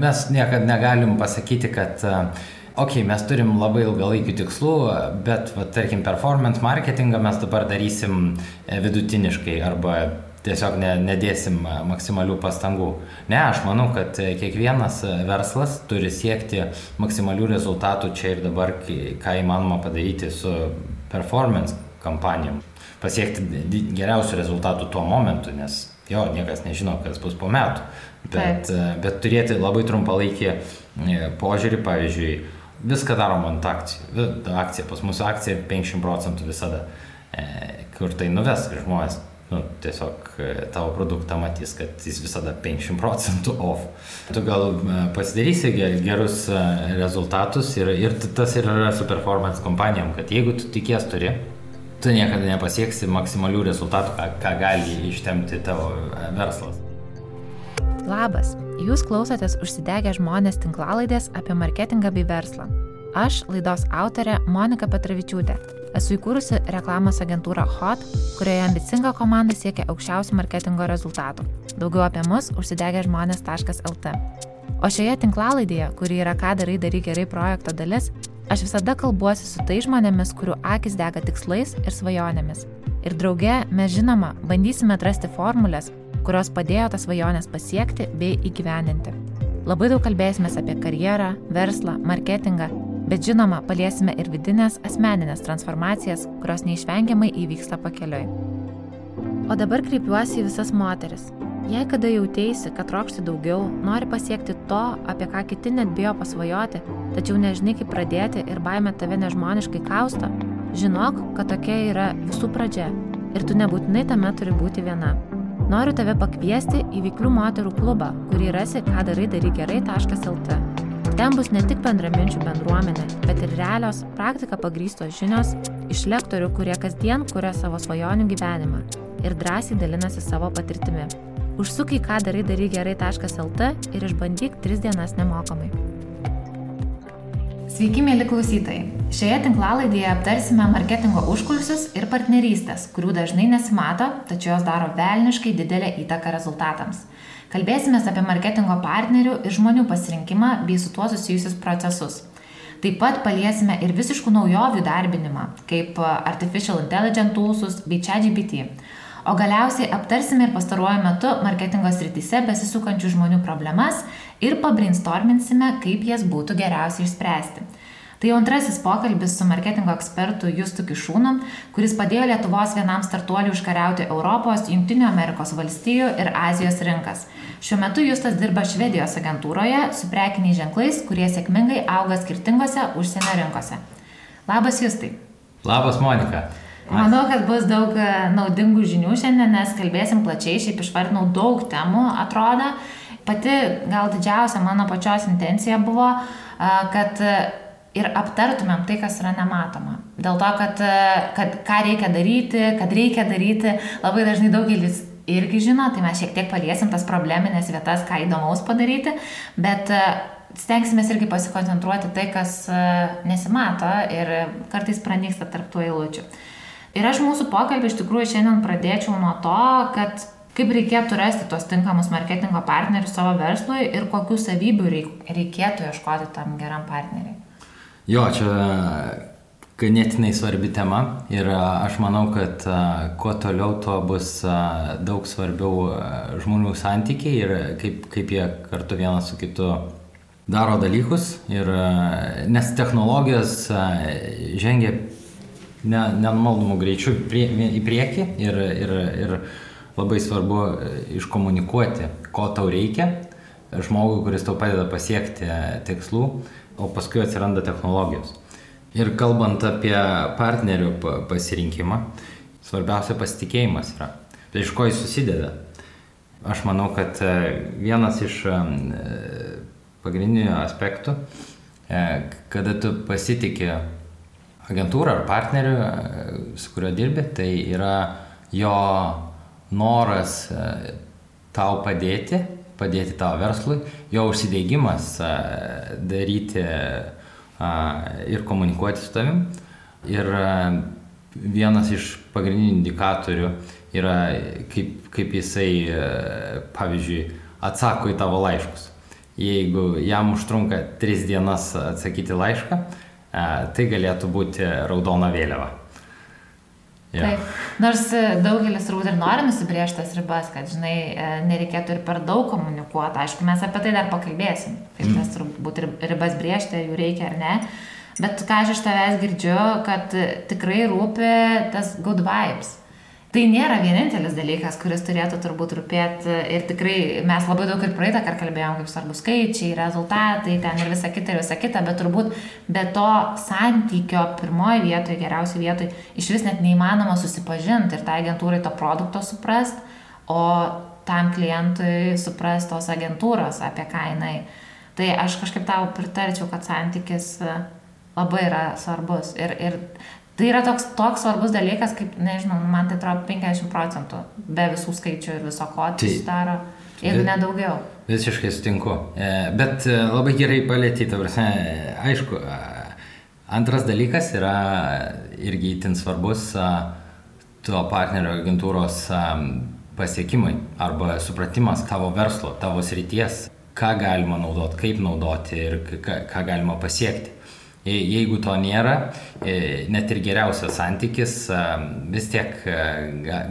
Mes niekada negalim pasakyti, kad ok, mes turim labai ilgalaikių tikslų, bet, va, tarkim, performance marketingą mes dabar darysim e, vidutiniškai arba tiesiog ne, nedėsim maksimalių pastangų. Ne, aš manau, kad kiekvienas verslas turi siekti maksimalių rezultatų čia ir dabar, ką įmanoma padaryti su performance kampanijom. Pasiekti geriausių rezultatų tuo momentu, nes jo, niekas nežino, kas bus po metų. Bet, Taip. bet turėti labai trumpalaikį e, požiūrį, pavyzdžiui, viską darom ant akcijų. Akcija, pas mus akcija 50 procentų visada. E, kur tai nuves žmonės, nu, tiesiog e, tavo produktą matys, kad jis visada 50 procentų off. Tu gal pasidarysi gerus rezultatus ir, ir tas ir yra su performance kompanijom, kad jeigu tu tikės turi, tu niekada nepasieksi maksimalių rezultatų, ką, ką gali ištemti tavo verslas. Labas, jūs klausotės užsidegę žmonės tinklalaidės apie marketingą bei verslą. Aš, laidos autorė Monika Petravičiūtė, esu įkūrusi reklamos agentūrą HOT, kurioje ambicinga komanda siekia aukščiausių marketingo rezultatų. Daugiau apie mus užsidegę žmonės.lt. O šioje tinklalaidėje, kuri yra ką darai darai gerai projekto dalis, aš visada kalbuosi su tai žmonėmis, kurių akis dega tikslais ir svajonėmis. Ir drauge mes žinoma bandysime atrasti formulės, kurios padėjo tas svajonės pasiekti bei įgyvendinti. Labai daug kalbėsime apie karjerą, verslą, marketingą, bet žinoma, paliesime ir vidinės asmeninės transformacijas, kurios neišvengiamai įvyksta pakeliui. O dabar kreipiuosi į visas moteris. Jei kada jautėsi, kad trokšti daugiau, nori pasiekti to, apie ką kiti net bijo pasvajoti, tačiau nežinai kaip pradėti ir baime tave nežmoniškai kausto, žinok, kad tokia yra visų pradžia ir tu nebūtinai tame turi būti viena. Noriu tave pakviesti į Vyklių moterų klubą, kurį rasi ką darai darai gerai.lt. Ten bus ne tik bendraminčių bendruomenė, bet ir realios, praktika pagrystos žinios iš lektorių, kurie kasdien kuria savo svajonių gyvenimą ir drąsiai dalinasi savo patirtimi. Užsuk į ką darai darai gerai.lt ir išbandyk 3 dienas nemokamai. Sveiki, mėly klausytojai. Šioje tinklalaidėje aptarsime marketingo užkulsius ir partnerystės, kurių dažnai nesimato, tačiau jos daro velniškai didelę įtaką rezultatams. Kalbėsime apie marketingo partnerių ir žmonių pasirinkimą bei su tuo susijusius procesus. Taip pat paliesime ir visiškų naujovių darbinimą, kaip Artificial Intelligence toolsus bei ChatGPT O galiausiai aptarsime ir pastaruoju metu marketingo srityse besisukančių žmonių problemas ir pabrainstorminsime, kaip jas būtų geriausiai išspręsti. Tai jau antrasis pokalbis su marketingo ekspertu Justu Kišūnu, kuris padėjo Lietuvos vienam startuoliui užkariauti Europos, Junktinių Amerikos valstijų ir Azijos rinkas. Šiuo metu Justas dirba Švedijos agentūroje su prekiniais ženklais, kurie sėkmingai auga skirtingose užsienio rinkose. Labas Justai. Labas Monika. Manau, kad bus daug e, naudingų žinių šiandien, nes kalbėsim plačiai, šiaip išvardinau daug temų, atrodo. Pati gal didžiausia mano pačios intencija buvo, e, kad ir aptartumėm tai, kas yra nematoma. Dėl to, kad, e, kad ką reikia daryti, kad reikia daryti, labai dažnai daugelis irgi žino, tai mes šiek tiek paliesim tas probleminės vietas, ką įdomaus padaryti, bet stengsime irgi pasikoncentruoti tai, kas nesimato ir kartais pranyksta tarp tų eilučių. Ir aš mūsų pokalbį iš tikrųjų šiandien pradėčiau nuo to, kad kaip reikėtų rasti tuos tinkamus marketingo partnerius savo verslui ir kokių savybių reikėtų ieškoti tam geram partneriui. Jo, čia ganėtinai svarbi tema ir aš manau, kad kuo toliau, tuo bus daug svarbiau žmonių santykiai ir kaip, kaip jie kartu vienas su kitu daro dalykus. Ir, nes technologijos žengia ne, nenumaldomų greičių prie, į priekį ir, ir, ir labai svarbu e, iškomunikuoti, ko tau reikia žmogui, kuris tau padeda pasiekti e, tikslų, o paskui atsiranda technologijos. Ir kalbant apie partnerių pasirinkimą, svarbiausia pasitikėjimas yra. Tai iš ko jis susideda? Aš manau, kad e, vienas iš pagrindinių aspektų, kada tu pasitikė agentūrą ar partnerių, e, su kuriuo dirbi, tai yra jo noras e, tau padėti, padėti tavo verslui, jo užsidėgymas e, daryti ir komunikuoti su tavim. Ir vienas iš pagrindinių indikatorių yra, kaip, kaip jisai, pavyzdžiui, atsako į tavo laiškus. jeigu jam užtrunka 3 dienas atsakyti laišką, tai galėtų būti raudona vėliava. Ja. Taip. Nors daugelis turbūt ir nori nusibriežtas ribas, kad, žinai, e, nereikėtų ir per daug komunikuoti. Aišku, mes apie tai dar pakalbėsim, kaip mm. mes turbūt ribas briežti, jų reikia ar ne. Bet ką aš iš tavęs girdžiu, kad tikrai rūpi tas good vibes. Tai nėra vienintelis dalykas, kuris turėtų turbūt rūpėti ir tikrai mes labai daug ir praeitą kartą kalbėjom, kaip svarbu skaičiai, rezultatai, ten ir visa kita, ir visa kita, bet turbūt be to santykio pirmoji vietoje, geriausiai vietoje, iš vis net neįmanoma susipažinti ir tą agentūrai to produkto suprast, o tam klientui suprast tos agentūros, apie ką jinai. Tai aš kažkaip tau pritarčiau, kad santykis labai yra svarbus. Ir, ir Tai yra toks, toks svarbus dalykas, kaip, nežinau, man tai atrodo 50 procentų be visų skaičių ir viso ko tai sudaro, jeigu nedaugiau. Visiškai sutinku. E, bet e, labai gerai palėtyti, aišku, antras dalykas yra irgi įtin svarbus tuo partnerio agentūros pasiekimai arba supratimas tavo verslo, tavo srities, ką galima naudoti, kaip naudoti ir ką, ką galima pasiekti. Jeigu to nėra, e, net ir geriausias santykis vis tiek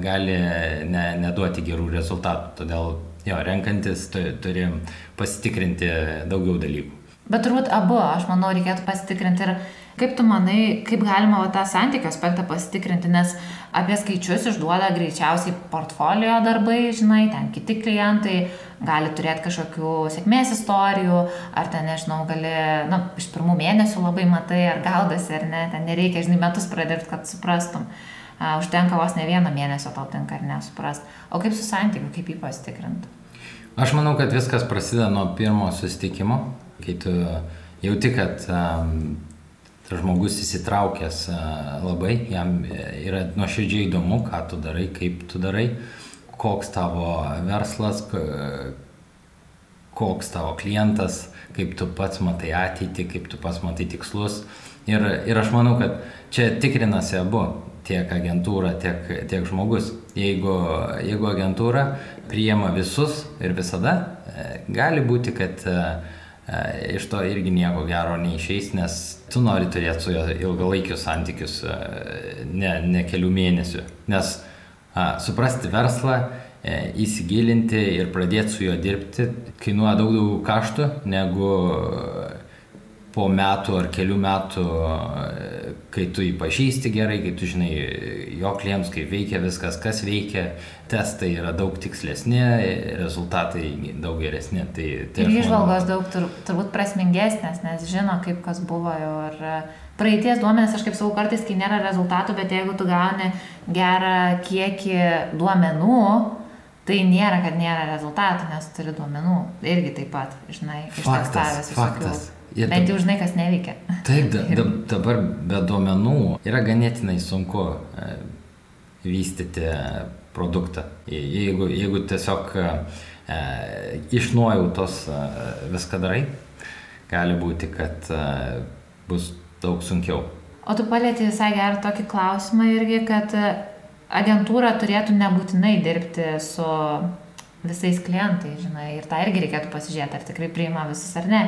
gali ne, neduoti gerų rezultatų. Todėl jo, renkantis turi pasitikrinti daugiau dalykų. Bet turbūt abu, aš manau, reikėtų pasitikrinti ir Kaip tu manai, kaip galima va, tą santykio aspektą pasitikrinti, nes apie skaičius išduoda greičiausiai portfolio darbai, žinai, ten kiti klientai gali turėti kažkokių sėkmės istorijų, ar ten, nežinau, gali, na, iš pirmų mėnesių labai matai, ar gaudasi, ar ne, ten nereikia, žinai, metus pradėti, kad suprastum. Uh, užtenka vos ne vieną mėnesio tau tenka ar nesuprast. O kaip su santykiu, kaip jį pasitikrinti? Aš manau, kad viskas prasideda nuo pirmo susitikimo, kai tu jauti, kad um, tas žmogus įsitraukęs labai, jam yra nuoširdžiai įdomu, ką tu darai, kaip tu darai, koks tavo verslas, koks tavo klientas, kaip tu pats matai ateitį, kaip tu pats matai tikslus. Ir, ir aš manau, kad čia tikrinasi abu, tiek agentūra, tiek, tiek žmogus. Jeigu, jeigu agentūra priema visus ir visada, e, gali būti, kad uh, E, iš to irgi nieko gero neišeis, nes tu nori turėti su juo ilgalaikius santykius, e, ne, ne kelių mėnesių. Nes a, suprasti verslą, e, įsigilinti ir pradėti su juo dirbti kainuoja daug daugiau kaštų negu po metų ar kelių metų, kai tu jį pažįsti gerai, kai tu žinai jo klientus, kaip veikia viskas, kas veikia, testai yra daug tikslesni, rezultatai daug geresni. Tai, tai ir išvalgos daug tur, turbūt prasmingesnės, nes žino, kaip kas buvo ir praeities duomenės, aš kaip sakau, kartais, kai nėra rezultatų, bet jeigu tu gauni gerą kiekį duomenų, tai nėra, kad nėra rezultatų, nes turi duomenų. Irgi taip pat, žinai, ištestavęs visokių. Faktas. Ir Bent jau žinai, kas neveikia. Taip, da, da, dabar be duomenų yra ganėtinai sunku e, vystyti produktą. Jeigu, jeigu tiesiog e, iš nuojautos e, viską darai, gali būti, kad e, bus daug sunkiau. O tu palėti visai gerą tokį klausimą irgi, kad e, agentūra turėtų nebūtinai dirbti su visais klientais, žinai, ir tą irgi reikėtų pasižiūrėti, ar tikrai priima visus ar ne.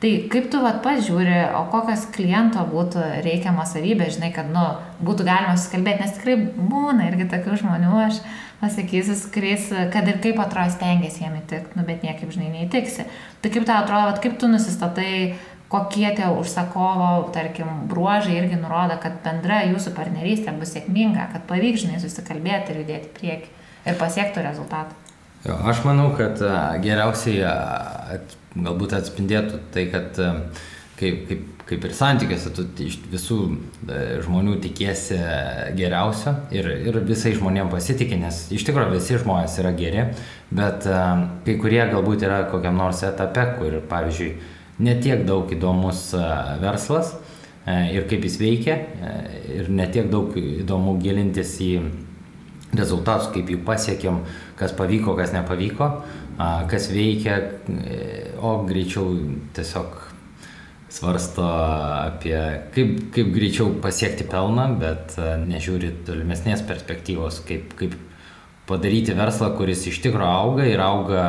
Tai kaip tu vat pažiūri, o kokios kliento būtų reikiama savybė, žinai, kad, nu, būtų galima susikalbėti, nes tikrai būna irgi tokių žmonių, aš pasakysiu, su kuriais, kad ir kaip atrodo stengiasi jiem įtikti, nu, bet niekaip, žinai, neįtiksi. Tai kaip tau atrodo, vat, kaip tu nusistatai, kokie tie užsakovo, tarkim, bruožai irgi nurodo, kad bendra jūsų partnerystė bus sėkminga, kad pavyks, žinai, susikalbėti ir judėti prieki ir pasiektų rezultatą. Jo, aš manau, kad geriausiai at, galbūt atspindėtų tai, kad kaip, kaip, kaip ir santykiuose, tu iš visų žmonių tikiesi geriausio ir, ir visai žmonėm pasitikė, nes iš tikrųjų visi žmonės yra geri, bet kai kurie galbūt yra kokiam nors etape, kur, pavyzdžiui, netiek daug įdomus verslas ir kaip jis veikia ir netiek daug įdomu gilintis į rezultatus, kaip jų pasiekėm, kas pavyko, kas nepavyko, kas veikia, o greičiau tiesiog svarsto apie kaip, kaip greičiau pasiekti pelną, bet nežiūri tolimesnės perspektyvos, kaip, kaip padaryti verslą, kuris iš tikrųjų auga ir auga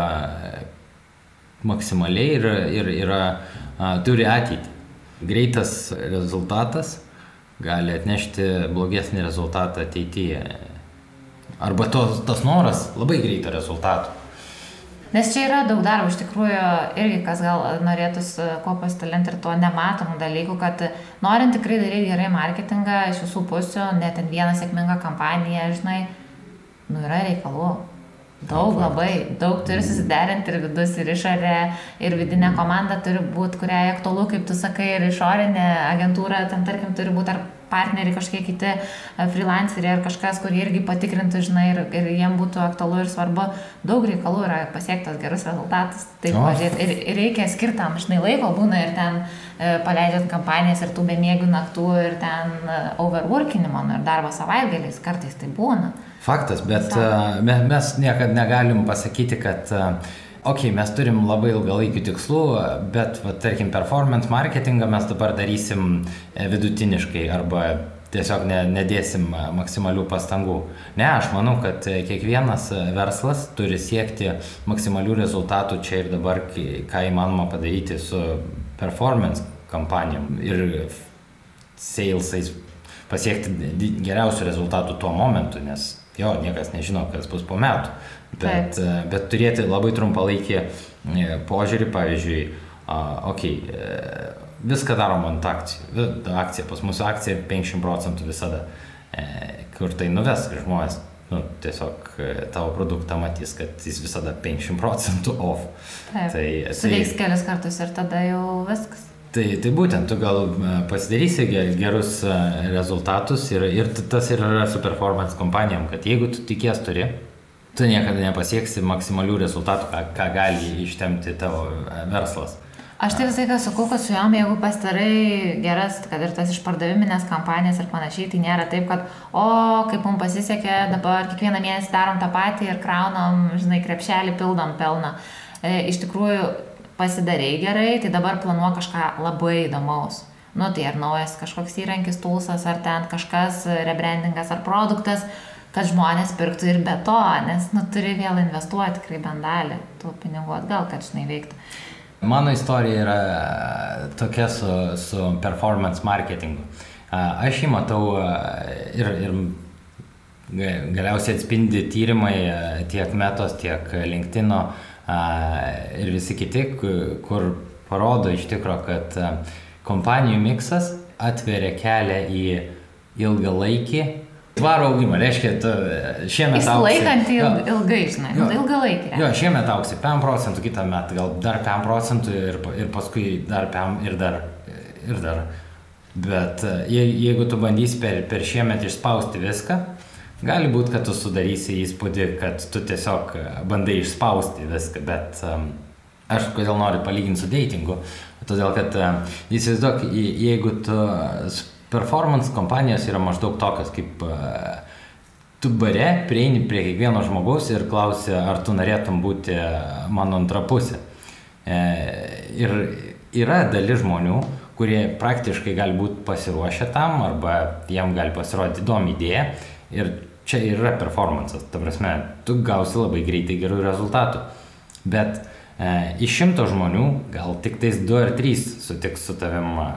maksimaliai ir, ir yra, turi ateitį. Greitas rezultatas gali atnešti blogesnį rezultatą ateityje. Arba tos, tas noras labai greito rezultato. Nes čia yra daug darbo, iš tikrųjų, irgi kas gal norėtųsi kuo pasidalinti ir tuo nematomų dalykų, kad norint tikrai daryti gerai marketingą iš visų pusių, net vieną sėkmingą kampaniją, žinai, nu yra reikalų. Daug labai, daug turi susiderinti ir vidus, ir išorė, ir vidinė komanda turi būti, kuriai aktualu, kaip tu sakai, ir išorinė agentūra, ten tarkim, turi būti ar partneriai kažkokie kiti e, freelanceriai ar kažkas, kurie irgi patikrintų, žinai, ir, ir jiem būtų aktualu ir svarbu. Daug reikalų yra pasiektas gerus rezultatus. Taip, pažiūrėt, ir, ir reikia skirtam, žinai, laiko būna ir ten e, paleidžiant kampanijas ir tų bemėgių naktų ir ten e, overworkinimo, nu, ir darbo savaitgaliais, kartais tai būna. Faktas, bet uh, mes niekada negalim pasakyti, kad uh, ok, mes turim labai ilgalaikių tikslų, bet, va, tarkim, performance marketingą mes dabar darysim e, vidutiniškai arba tiesiog ne, nedėsim maksimalių pastangų. Ne, aš manau, kad kiekvienas verslas turi siekti maksimalių rezultatų čia ir dabar, ką įmanoma padaryti su performance kampanijom ir salesais pasiekti geriausių rezultatų tuo momentu, nes jo, niekas nežino, kas bus po metų. Bet, Taip. E, bet turėti labai trumpalaikį e, požiūrį, pavyzdžiui, okei, okay, viską darom ant akcijų. Akcija, pas mūsų akcija 50 procentų visada. E, kur tai nuves žmonės, nu, tiesiog tavo produktą matys, kad jis visada 50 procentų off. Taip. Tai, Suveiks tai, kelias kartus ir tada jau viskas. Tai, tai būtent, tu gal e, pasidarysi gerus e, rezultatus ir, ir tas ir yra su performance kompanijom, kad jeigu tu tikės turi, tu niekada nepasieksi maksimalių rezultatų, ką, ką gali ištemti tavo e, verslas. Aš tai visai ką sakau, kad su jom, jeigu pastarai geras, kad ir tas išpardaviminės kampanijas ir panašiai, tai nėra taip, kad, o, kaip mums pasisekė, dabar kiekvieną mėnesį darom tą patį ir kraunam, žinai, krepšelį, pildom pelną. E, iš tikrųjų, pasidarei gerai, tai dabar planuoju kažką labai įdomaus. Nu tai ar naujas kažkoks įrankis, tulsas, ar ten kažkas, rebrandingas ar produktas, kad žmonės pirktų ir be to, nes nu turi vėl investuoti tikrai bent dalį tų pinigų atgal, kad žinai veiktų. Mano istorija yra tokia su, su performance marketingu. Aš jį matau ir, ir galiausiai atspindi tyrimai tiek metos, tiek LinkedIn ir visi kiti, kur parodo iš tikrųjų, kad kompanijų miksas atveria kelią į ilgalaikį tvarų augimą. Reiškia, šiemet auksi. Laikant il, ilgai, žinai, jo, ilgalaikį. Jo, šiemet auksi 5 procentų, kitą metą gal dar 5 procentų ir, ir paskui dar 5 ir dar. Ir dar. Bet je, jeigu tu bandysi per, per šiemet išspausti viską, Gali būti, kad tu sudarysi įspūdį, kad tu tiesiog bandai išspausti viską, bet um, aš kodėl noriu palyginti su datingu, todėl kad um, įsivaizduok, jeigu tu performance kompanijos yra maždaug tokios kaip uh, tu bare prieini prie kiekvieno žmogaus ir klausi, ar tu norėtum būti mano antra pusė. E, ir yra dalis žmonių, kurie praktiškai gali būti pasiruošę tam arba jiem gali pasirodyti įdomi idėja ir čia ir yra performances. Ta prasme, tu gausi labai greitai gerų rezultatų. Bet e, iš šimto žmonių gal tik tais du ar trys sutiks su tavim e,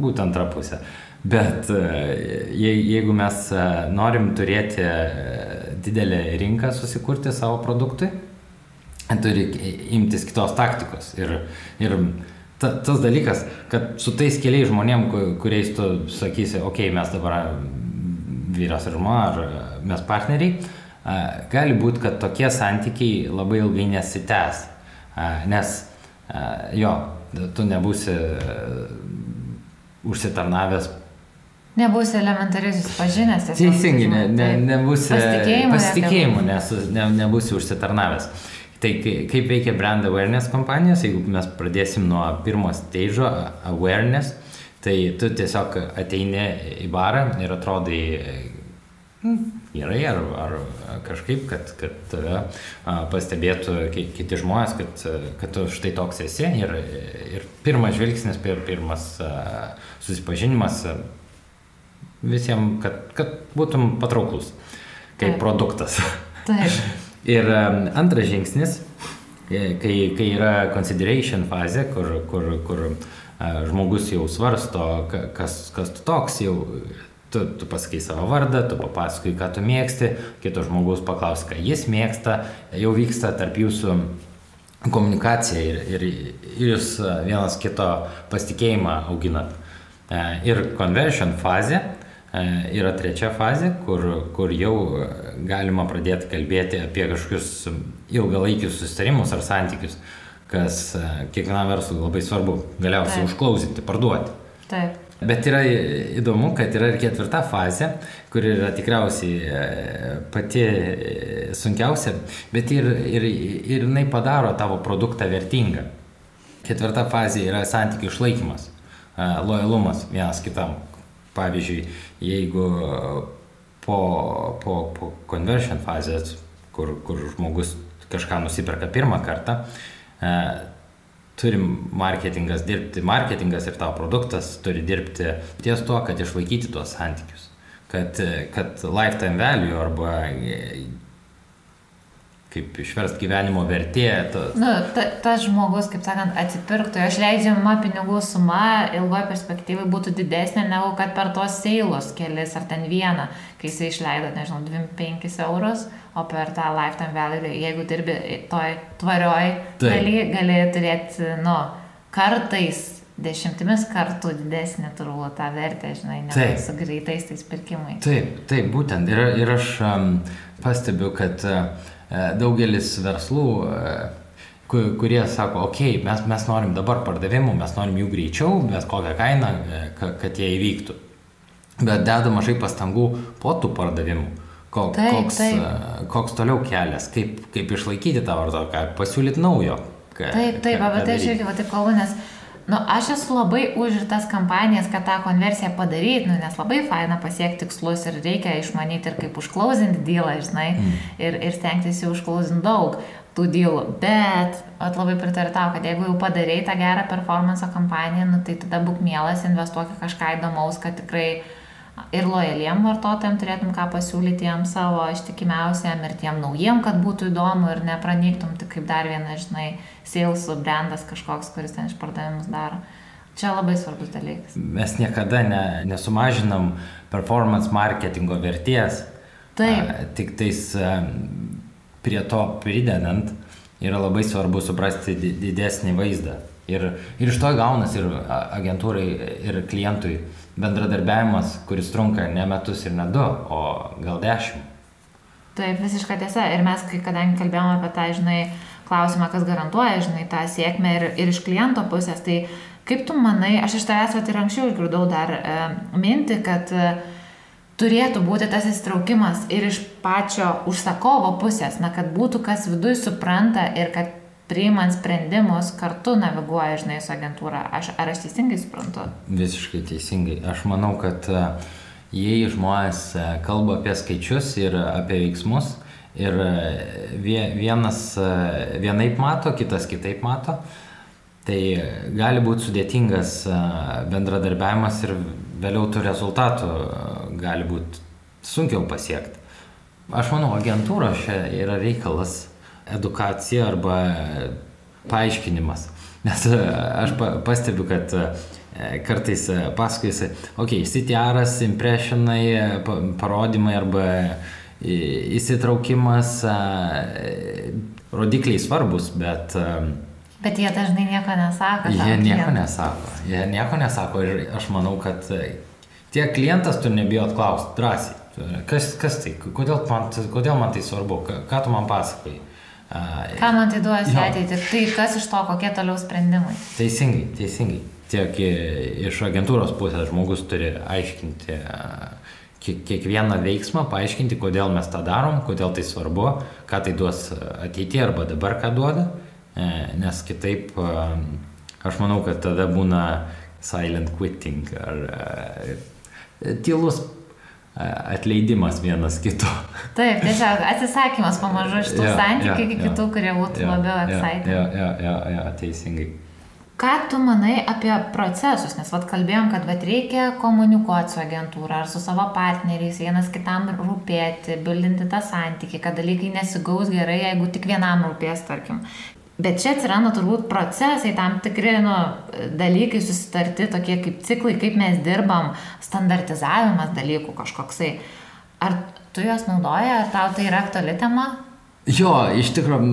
būtent antrą pusę. Bet e, je, jeigu mes e, norim turėti e, didelę rinką susikurti savo produktui, turi imtis kitos taktikos. Ir, ir ta, tas dalykas, kad su tais keliais žmonėm, kuriais tu sakysi, okei, okay, mes dabar vyras ir žmona, ar mes partneriai, gali būti, kad tokie santykiai labai ilgai nesitęs. Nes jo, tu nebūsi užsitarnavęs Nebūsi elementariai susipažinęs. Teisingai, ne, ne, nebūsi pasitikėjimo, pasitikėjimo nes, ne, nebūsi užsitarnavęs. Tai kaip veikia brand awareness kompanijos, jeigu mes pradėsim nuo pirmo stage awareness, Tai tu tiesiog ateini į barą ir atrodai gerai ar, ar kažkaip, kad, kad tave pastebėtų kiti žmonės, kad, kad tu štai toks esi ir, ir pirmas žvilgsnis, pir, pirmas susipažinimas visiems, kad, kad būtum patrauklus kaip Taip. produktas. Taip. ir antras žingsnis kai, kai yra consideration fazė, kur, kur, kur žmogus jau svarsto, kas, kas tu toks, jau tu, tu pasakai savo vardą, tu papasakai, ką tu mėgsti, kitos žmogus paklaus, ką jis mėgsta, jau vyksta tarp jūsų komunikacija ir, ir, ir jūs vienas kito pasitikėjimą auginat. Ir conversion fazė yra trečia fazė, kur, kur jau galima pradėti kalbėti apie kažkokius ilgalaikius susitarimus ar santykius, kas kiekvienam verslui labai svarbu galiausiai Taip. užklausinti, parduoti. Taip. Bet yra įdomu, kad yra ir ketvirta fazė, kur yra tikriausiai pati sunkiausia, bet ir, ir, ir jinai padaro tavo produktą vertingą. Ketvirta fazė yra santykių išlaikymas, lojalumas vienas kitam. Pavyzdžiui, jeigu po, po, po conversion fazės, kur, kur žmogus kažką nusiperka pirmą kartą, e, turim marketingas dirbti, marketingas ir tavo produktas turi dirbti ties tuo, kad išlaikyti tuos santykius. Kad, kad lifetime value arba kaip išverst gyvenimo vertė. Ta... Nu, ta, tas žmogus, kaip sakant, atsipirktų, aš leidžiama pinigų suma ilgoje perspektyvai būtų didesnė negu kad per tos seilus kelis ar ten vieną, kai jisai išleido, nežinau, 25 eurus, o per tą lifetime value, jeigu dirbi toj tvarioj daly, gali turėti, nu, kartais dešimtimis kartų didesnė turbūt tą vertę, žinai, negu su greitais tais pirkimais. Taip, taip, būtent. Ir, ir aš um, pastebiu, kad uh, daugelis verslų, e, kurie sako, okei, okay, mes, mes norim dabar pardavimų, mes norim jų greičiau, bet kokią kainą, e, kad jie įvyktų. Bet deda mažai pastangų po tų pardavimų. Koks, taip, koks, taip. koks toliau kelias, kaip, kaip išlaikyti tą vartotoją, pasiūlyti naujo. Taip, taip, apie tai aš irgi taip kalbu, nes Nu, aš esu labai už ir tas kampanijas, kad tą konversiją padaryti, nu, nes labai faina pasiekti tikslus ir reikia išmanyti ir kaip užklausinti dylą, žinai, mm. ir, ir stengtis jau užklausinti daug tų dylų. Bet, at labai pritariu tau, kad jeigu jau padarėjai tą gerą performance kampaniją, nu, tai tada būk mielas, investuok kažką įdomaus, kad tikrai ir lojaliem vartotojam turėtum ką pasiūlyti jam savo ištikimiausiam ir tiem naujiem, kad būtų įdomu ir nepranyktum tik kaip dar vienas, žinai, salesų brandas kažkoks, kuris ten išpardavimus daro. Čia labai svarbus dalykas. Mes niekada ne, nesumažinam performance marketingo vertės. Taip. A, tik tais a, prie to pridedant yra labai svarbu suprasti didesnį vaizdą. Ir, ir iš to gaunas ir agentūrai, ir klientui bendradarbiavimas, kuris trunka ne metus ir ne du, o gal dešimt. Taip, visiška tiesa. Ir mes, kai kadangi kalbėjome apie tą, žinai, klausimą, kas garantuoja, žinai, tą sėkmę ir, ir iš kliento pusės, tai kaip tu manai, aš iš tavęs ir anksčiau išgirdau dar e, mintį, kad e, turėtų būti tas įsitraukimas ir iš pačio užsakovo pusės, na, kad būtų kas viduje supranta ir kad priimant sprendimus kartu naviguoja, žinai, su agentūra. Aš, ar aš teisingai suprantu? Visiškai teisingai. Aš manau, kad e, jei žmonės e, kalba apie skaičius ir apie veiksmus ir e, vienas vienaip mato, kitas kitaip mato, tai gali būti sudėtingas bendradarbiavimas ir vėliau tų rezultatų gali būti sunkiau pasiekti. Aš manau, agentūra čia yra reikalas edukacija arba paaiškinimas. Nes e, aš pastebiu, kad e, kartais e, pasakojasi, okei, okay, CTR'as, impressionai, parodymai arba įsitraukimas, rodikliai svarbus, bet... Bet jie dažnai nieko nesako. Jie nieko klientas. nesako. Jie nieko nesako ir aš manau, kad tiek klientas turi nebijot klausti drąsiai. Kas, kas tai, kodėl man, kodėl man tai svarbu, ką, ką tu man pasakai. Ką man tai duos ateitį? Tai kas iš to, kokie toliau sprendimai? Teisingai, teisingai. Tiek iš agentūros pusės žmogus turi aiškinti kiekvieną veiksmą, paaiškinti, kodėl mes tą darom, kodėl tai svarbu, ką tai duos ateityje arba dabar ką duoda, e, nes kitaip aš manau, kad tada būna silent quitting ar tylus atleidimas vienas kito. Taip, tiesiog atsisakymas pamažu iš tų ja, santykių ja, iki ja, kitų, kurie būtų ja, labiau exciting. Ja, ja, ja, ja, teisingai. Ką tu manai apie procesus, nes vad kalbėjom, kad vad reikia komunikuoti su agentūra ar su savo partneriais, vienas kitam rūpėti, bildinti tą santykį, kad dalykai nesigaus gerai, jeigu tik vienam rūpės, tarkim. Bet čia atsiranda turbūt procesai, tam tikri nu, dalykai susitarti, tokie kaip ciklai, kaip mes dirbam, standartizavimas dalykų kažkoksai. Ar tu juos naudoji, ar tau tai yra aktuali tema? Jo, iš tikrųjų,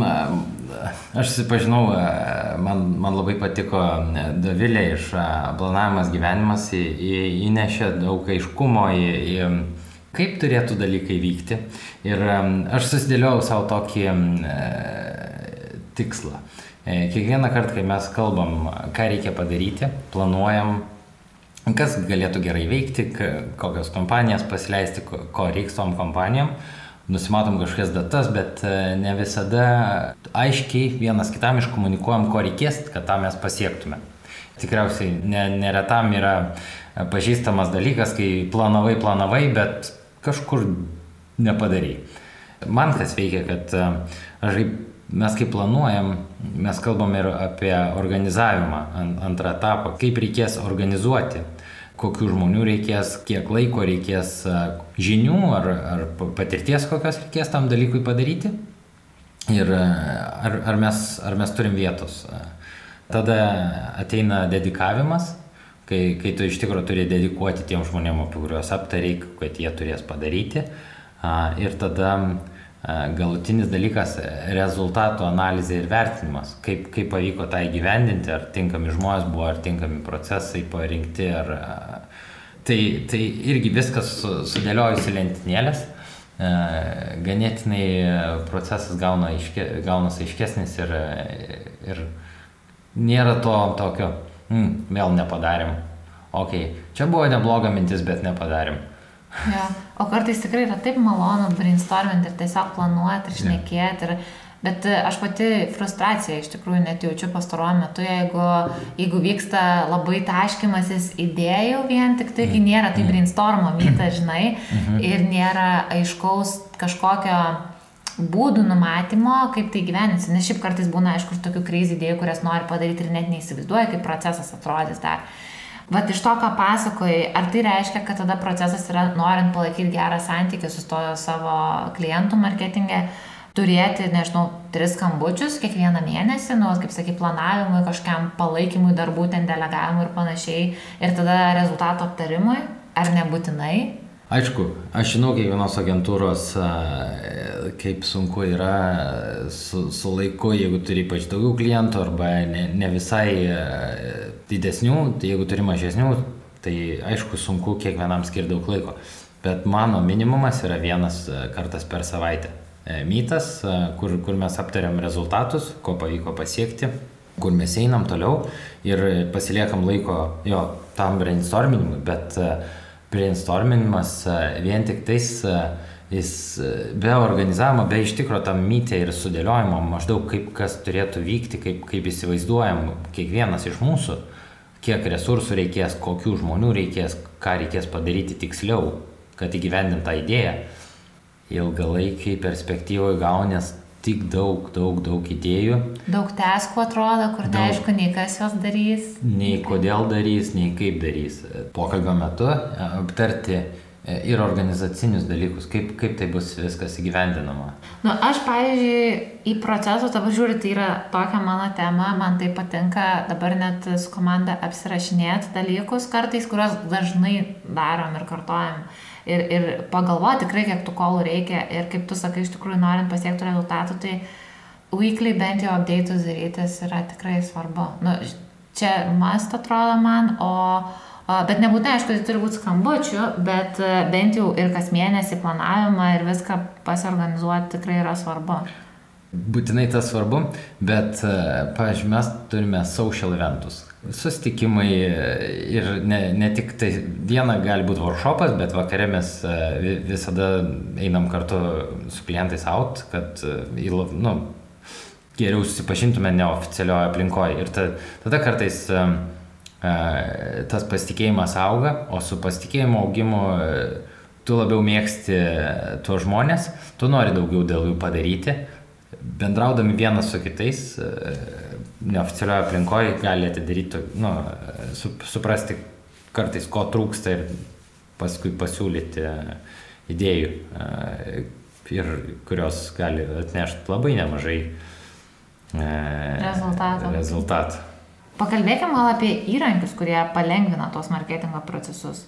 aš susipažinau, man, man labai patiko Davilė iš planavimas gyvenimas, įnešė daug aiškumo į, į kaip turėtų dalykai vykti. Ir aš susidėliojau savo tokį tikslą. E, kiekvieną kartą, kai mes kalbam, ką reikia padaryti, planuojam, kas galėtų gerai veikti, kokios kompanijas pasileisti, ko reiks tom kompanijom, nusimatom kažkokias datas, bet e, ne visada aiškiai vienas kitam iškomunikuojam, ko reikės, kad tą mes pasiektume. Tikriausiai neretam yra pažįstamas dalykas, kai planavai, planavai, bet kažkur nepadarai. Man kas veikia, kad e, aš mes kaip planuojam, mes kalbam ir apie organizavimą, antrą etapą, kaip reikės organizuoti, kokių žmonių reikės, kiek laiko reikės žinių ar, ar patirties kokios reikės tam dalykui padaryti ir ar, ar, mes, ar mes turim vietos. Tada ateina dedikavimas, kai, kai tu iš tikrųjų turi dedikuoti tiem žmonėm, apie kuriuos aptariai, kad jie turės padaryti. Ir tada galutinis dalykas - rezultatų analizė ir vertinimas. Kaip, kaip pavyko tą įgyvendinti, ar tinkami žmonės buvo, ar tinkami procesai parinkti, ar... Tai, tai irgi viskas sudėliojus į lentynėlės. Ganėtinai procesas gauna aiške, gaunas aiškesnis ir, ir nėra to tokio, mm, vėl nepadarėm. Ok, čia buvo nebloga mintis, bet nepadarėm Ja. O kartais tikrai yra taip malonu brainstorminti ir tiesiog planuoti ir šnekėti. Ir, bet e, aš pati frustraciją iš tikrųjų net jaučiu pastaruoju metu, jeigu, jeigu vyksta labai taškimasis idėjų vien tik tai, kai nėra tai brainstormo myta, žinai, mhm. ir nėra aiškaus kažkokio būdų numatymo, kaip tai gyveninsi. Nes šiaip kartais būna, aišku, tokių krizį idėjų, kurias nori padaryti ir net neįsivaizduoja, kaip procesas atrodys dar. Vat iš to, ką pasakojai, ar tai reiškia, kad tada procesas yra, norint palaikyti gerą santykį su to savo klientų marketingė, turėti, nežinau, tris skambučius kiekvieną mėnesį, nu, kaip sakai, planavimui, kažkam palaikymui, darbų ten delegavimui ir panašiai, ir tada rezultato aptarimui, ar nebūtinai? Aišku, aš žinau kiekvienos agentūros, kaip sunku yra su, su laiku, jeigu turi ypač daugiau klientų arba ne, ne visai didesnių, tai jeigu turi mažesnių, tai aišku sunku kiekvienam skirti daug laiko. Bet mano minimumas yra vienas kartas per savaitę. E, mytas, kur, kur mes aptariam rezultatus, ko pavyko pasiekti, kur mes einam toliau ir pasiliekam laiko jo tam brainstorminimui, bet uh, brainstorminimas e, vien tik tais e, jis e, be organizavimo, be iš tikro tam mytė ir sudėliojimo, maždaug kaip kas turėtų vykti, kaip, kaip įsivaizduojam kiekvienas iš mūsų, kiek resursų reikės, kokių žmonių reikės, ką reikės padaryti tiksliau, kad įgyvendint tą idėją, ilgalaikiai perspektyvoje gaunės tik daug, daug, daug idėjų. Daug teskų atrodo, kur daug, neaišku, nei kas jos darys. Nei kodėl darys, nei kaip darys. Pokalbio metu e, aptarti e, ir organizacinius dalykus, kaip, kaip tai bus viskas įgyvendinama. Nu, aš, pavyzdžiui, į procesus dabar žiūriu, tai yra tokia mano tema, man tai patinka dabar net su komanda apsirašinėti dalykus kartais, kuriuos dažnai darom ir kartojam ir, ir pagalvoti tikrai, kiek tų kolų reikia ir kaip tu sakai, iš tikrųjų, norint pasiekti rezultatų, tai weekly bent jau update'us darytis yra tikrai svarbu. Nu, čia mast atrodo man, o, o bet nebūtinai, aišku, tai turi būti skambučių, bet e, bent jau ir kas mėnesį planavimą ir viską pasiorganizuoti tikrai yra svarbu. Būtinai tas svarbu, bet, e, pavyzdžiui, mes turime social eventus, Sustikimai ir ne, ne tik tai diena gali būti workshopas, bet vakare mes e, visada einam kartu su klientais out, kad e, nu, geriau susipažintume neoficialioje aplinkoje. Ir ta, tada kartais e, tas pasitikėjimas auga, o su pasitikėjimo augimu tu labiau mėgsti tuos žmonės, tu nori daugiau dėl jų padaryti, bendraudami vienas su kitais neoficialioje aplinkoje gali atidaryti, nu, suprasti kartais, ko trūksta ir paskui pasiūlyti idėjų, ir kurios gali atnešti labai nemažai rezultatų. rezultatų. Pakalbėkime gal apie įrankius, kurie palengvina tos marketingo procesus.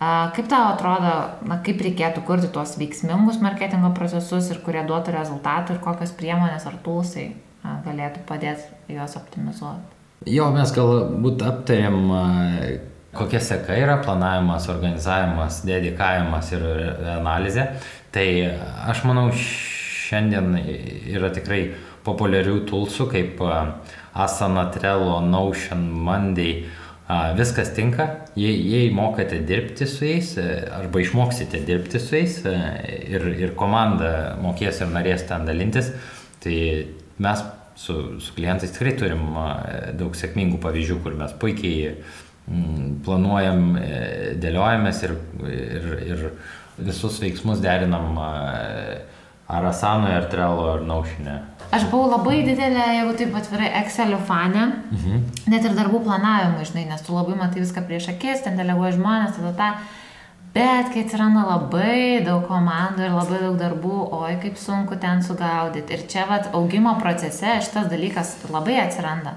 Kaip tau atrodo, na, kaip reikėtų kurti tuos veiksmingus marketingo procesus ir kurie duotų rezultatų ir kokios priemonės ar tūsai galėtų padėti juos optimizuoti? Jo, mes galbūt aptarėm, kokia seka yra planavimas, organizavimas, dedikavimas ir analizė. Tai aš manau, šiandien yra tikrai populiarių tulsų kaip Asana, Trello, Notion, Monday viskas tinka, jei, jei mokate dirbti su jais arba išmoksite dirbti su jais ir, ir komanda mokės ir norės ten dalintis, tai mes su, su klientais tikrai turim daug sėkmingų pavyzdžių, kur mes puikiai planuojam, e, dėliojamės ir, ir, ir visus veiksmus derinam ar Asanoje, ar Trello, ar Naušinė. Aš buvau labai didelė, jeigu taip atvirai, Excelio fane, mhm. net ir darbų planavimui, žinai, nes tu labai matai viską prieš akis, ten deleguoji žmonės, tada tą. Bet kai atsiranda labai daug komandų ir labai daug darbų, oi kaip sunku ten sugaudyti. Ir čia vat augimo procese šitas dalykas labai atsiranda.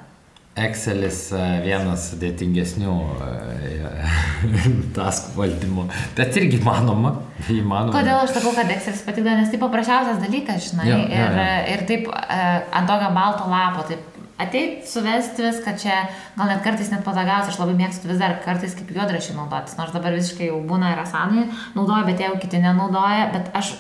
Excelis e, vienas sudėtingesnių e, task valdymų, bet irgi manoma, įmanoma. Kodėl aš sakau, kad Excelis patikdo, nes tai paprasčiausias dalykas, žinai, jo, ir, jo, jo. ir taip e, ant tokio balto lapo, taip ateit, suvesti viską čia, gal net kartais net patogiausia, aš labai mėgstu vis dar kartais kaip juodrašį naudotis, nors dabar visiškai jau būna ir asanai naudoja, bet jeigu kiti nenaudoja, bet aš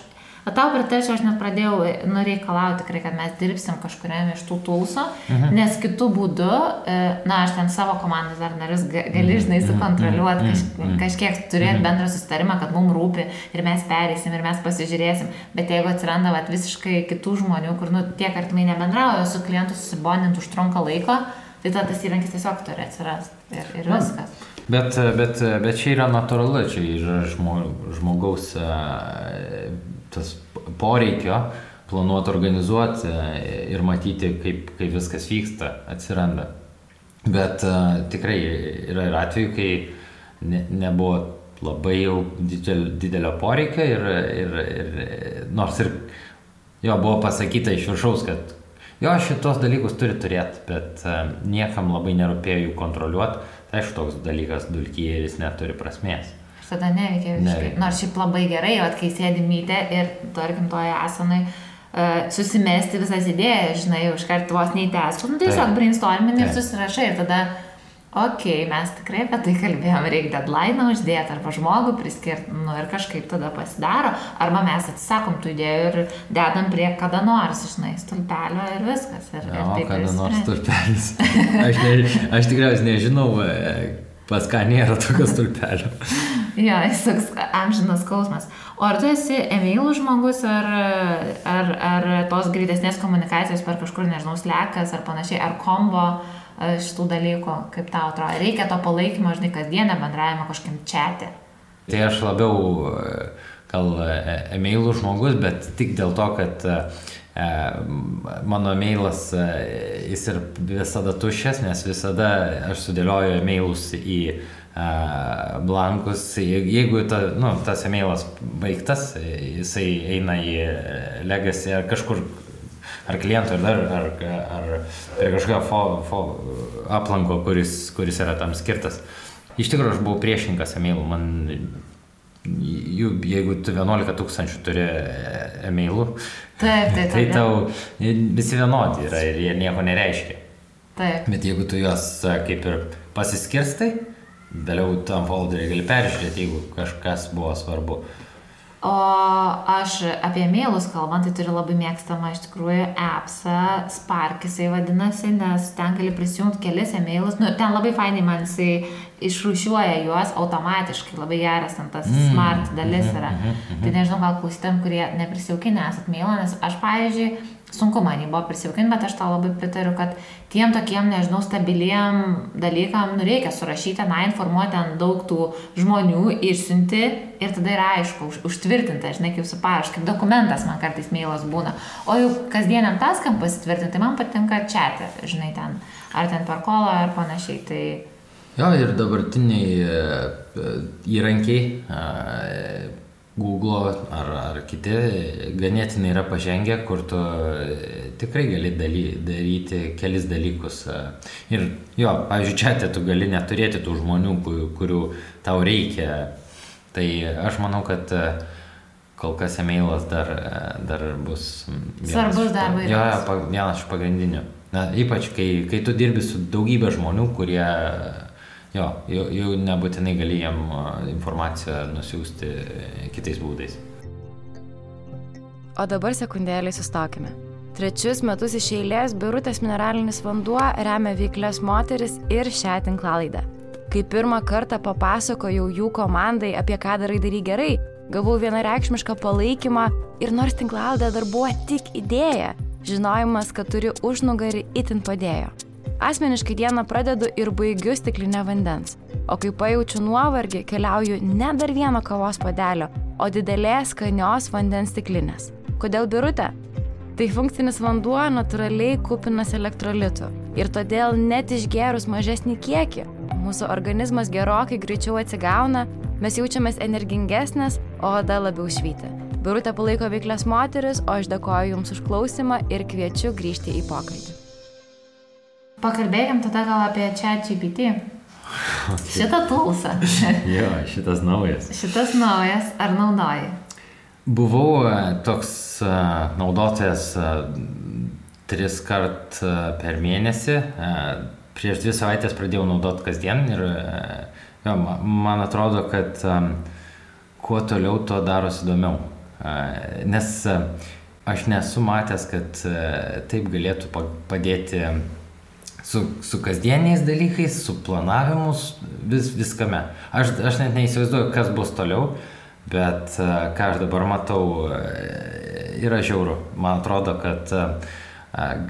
Bet tau pritarčiau, aš net pradėjau nureikalauti tikrai, kad mes dirbsim kažkuriam iš tų tulsų, mhm. nes kitų būdų, e, na, aš ten savo komandos dar narius gali, mhm. žinai, mhm. sukontroliuoti, kaž, mhm. kažkiek turėti bendrą susitarimą, kad mums rūpi ir mes perėsim ir mes pasižiūrėsim. Bet jeigu atsiranda vat, visiškai kitų žmonių, kur, nu, tiek artimai nebendrauja, su klientu susibonint užtrunka laiko, tai tada tas įrankis tiesiog turi atsirasti ir, ir viskas. Bet, bet, bet čia yra natūralu, čia yra žmogaus tas poreikio planuoti, organizuoti ir matyti, kaip, kaip viskas vyksta, atsiranda. Bet uh, tikrai yra ir atveju, kai ne, nebuvo labai jau didel, didelio poreikio ir, ir, ir nors ir jo buvo pasakyta iš viršaus, kad jo šitos dalykus turi turėti, bet uh, niekam labai nerūpėjo jų kontroliuoti, tai aišku, toks dalykas dulkyje ir jis neturi prasmės tada neveikia visiškai. Nors šiaip labai gerai, o kai sėdi mytė ir, tarkim, toje esanai, uh, susimesti visas idėjas, žinai, už kartą vos neįtęstų, nu tiesiog brainstorming ir susirašai ir tada, okei, okay, mes tikrai apie tai kalbėjom, reikia deadline uždėti arba žmogų priskirti, nu ir kažkaip tada pasidaro, arba mes atsisakom tų idėjų ir dedam prie kada nors, žinai, stulpelio ir viskas. Ir, jo, ir kada nors stulpelis. Aš, ne, aš tikriausiai nežinau, e, pas ką nėra tokio stulpelio. Jo, jis toks amžinas skausmas. O ar tu esi emailų žmogus, ar, ar, ar tos greitesnės komunikacijos per kažkur, nežinau, slekas ar panašiai, ar kombo e, šitų dalykų, kaip tau atrodo? Reikia to palaikymo, žinai, kasdienę bendravimą kažkokiam čatė. Tai aš labiau e, gal e, emailų žmogus, bet tik dėl to, kad mano mailas jis ir visada tuščias, nes visada aš sudėlioju emailus į blankus, jeigu ta, nu, tas emailas baigtas, jisai eina į legacy ar kažkur, ar klientui, ar dar, ar, ar prie kažkokio fo, fo, aplanko, kuris, kuris yra tam skirtas. Iš tikrųjų, aš buvau priešininkas emailų, man jų, jeigu tu 11 tūkstančių turi emailų, taip, taip, tai tau visi vienodi yra ir jie nieko nereiškia. Taip. Bet jeigu tu juos kaip ir pasiskirstai, Vėliau tam folderį gali peržiūrėti, jeigu kažkas buvo svarbu. O aš apie mailus kalbant, tai turiu labai mėgstamą iš tikrųjų appsą, Spark jisai vadinasi, nes ten gali prisijungti kelis emailus, nu, ten labai fainai man jisai išrūšiuoja juos automatiškai, labai geras ten tas mm. smart dalis yra. Mm -hmm. Tai nežinau, gal klausytėm, kurie neprisijaukinę esat mailą, nes aš, pavyzdžiui, sunku man jį buvo prisijaukinti, bet aš tau labai pritariu, kad tiem tokiem, nežinau, stabiliem dalykam, nu reikia surašyti, na, informuoti ant daug tų žmonių, išsiunti ir tada yra aišku, už, užtvirtinta, žinai, kaip su paraš, kaip dokumentas man kartais mailas būna. O jau kasdieniam taskam pasitvirtinti, tai man patinka čia, žinai, ten, ar ten per kolą, ar panašiai. Tai... Jo, ir dabartiniai e, įrankiai Google ar, ar kiti ganėtinai yra pažengę, kur tu tikrai gali daly, daryti kelis dalykus. Ir jo, pavyzdžiui, čia tu gali neturėti tų žmonių, kurių tau reikia. Tai aš manau, kad kol kas emailas dar, dar bus. Svarbus darbas. Jo, jo, vienas iš pagrindinių. Na, ypač kai, kai tu dirbi su daugybė žmonių, kurie jo, jau, jau nebūtinai gali jam informaciją nusiųsti kitais būdais. O dabar sekundėlį sustokime. Trečius metus iš eilės Birutės mineralinis vanduo remia veiklės moteris ir šią tinklalaidę. Kai pirmą kartą papasakojau jų komandai, apie ką darai darai gerai, gavau vienareikšmišką palaikymą ir nors tinklalaidė dar buvo tik idėja, žinojimas, kad turi užnugarį itin padėjo. Asmeniškai dieną pradedu ir baigiu stiklinę vandens. O kai pajaučiu nuovargį, keliauju ne dar vieno kavos padelio, o didelės skanios vandens stiklinės. Kodėl birutė? Tai funkcinis vanduo natūraliai kupinas elektrolitų. Ir todėl net išgerus mažesnį kiekį, mūsų organizmas gerokai greičiau atsigauna, mes jaučiamės energingesnės, o oda labiau švyti. Birutė palaiko veiklės moteris, o aš dėkoju Jums už klausimą ir kviečiu grįžti į pokalbį. Pakalbėkim tada gal apie čia GPT. Okay. Šitą tulsą. jo, šitas naujas. Šitas naujas, ar naudoji? Buvau e, toks e, naudotojas e, tris kart per mėnesį. Prieš dvi savaitės pradėjau naudoti kasdien ir jo, man atrodo, kad kuo toliau, tuo darosi įdomiau. Nes aš nesu matęs, kad taip galėtų padėti su, su kasdieniais dalykais, su planavimus, vis, viskame. Aš, aš net neįsivaizduoju, kas bus toliau, bet e, ką aš dabar matau, e, yra žiauru. Man atrodo, kad e,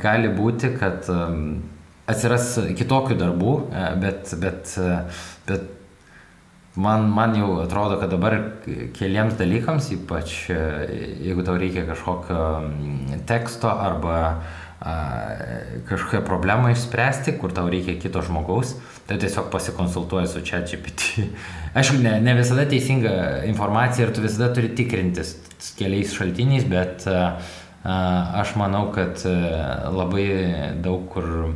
gali būti, kad atsiras kitokių darbų, bet, bet, bet man, man jau atrodo, kad dabar keliems dalykams, ypač jeigu tau reikia kažkokio teksto arba kažkokią problemą išspręsti, kur tau reikia kito žmogaus, tai tiesiog pasikonsultuoji su čia GPT. Aišku, ne, ne visada teisinga informacija ir tu visada turi tikrintis keliais šaltiniais, bet aš manau, kad labai daug kur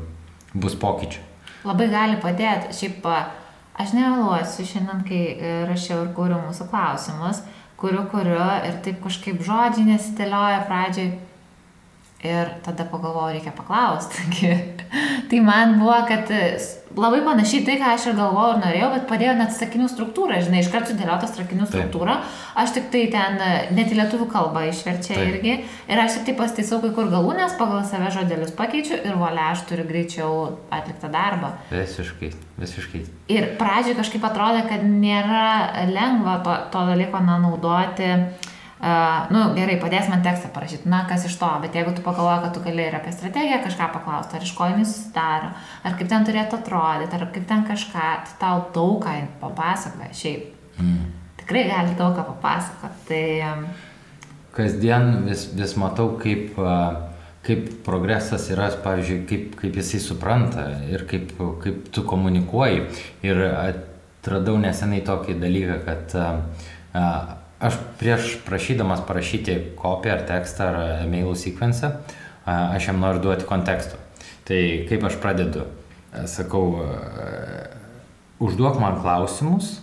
bus pokyčių. Labai gali padėti. Šiaip aš nemeluosiu šiandien, kai e, rašiau ir kūriau mūsų klausimus, kuriu, kuriu ir taip kažkaip žodžiai nesidėlioja pradžiai Ir tada pagalvojau, reikia paklausti. tai man buvo, kad labai panašiai tai, ką aš ir galvojau ir norėjau, bet padėjo net sakinių struktūrą, žinai, iš karto sudėliota sakinių struktūra. Aš tik tai ten net į lietuvių kalbą išverčia Taip. irgi. Ir aš tik tai pastaisau kai kur galūnės, pagal save žodelius pakeičiu ir volia, aš turiu greičiau atliktą darbą. Visiškai, visiškai. Ir pradžioj kažkaip atrodė, kad nėra lengva to, to dalyko naudoti Uh, nu, gerai, padės man tekstą parašyti, na, kas iš to, bet jeigu tu pagalvoji, kad tu gali ir apie strategiją kažką paklausti, ar iš ko jinai susidaro, ar kaip ten turėtų atrodyti, ar kaip ten kažką, tai tau daug ką papasakoja šiaip. Mm. Tikrai gali daug ką papasakoti. Tai... Um... Kasdien vis, vis matau, kaip, kaip progresas yra, pavyzdžiui, kaip, kaip jisai supranta ir kaip, kaip tu komunikuoji. Ir atradau nesenai tokį dalyką, kad uh, Aš prieš prašydamas parašyti kopiją ar tekstą ar emailų sekvenciją, aš jam noriu duoti konteksto. Tai kaip aš pradedu, sakau, užduok man klausimus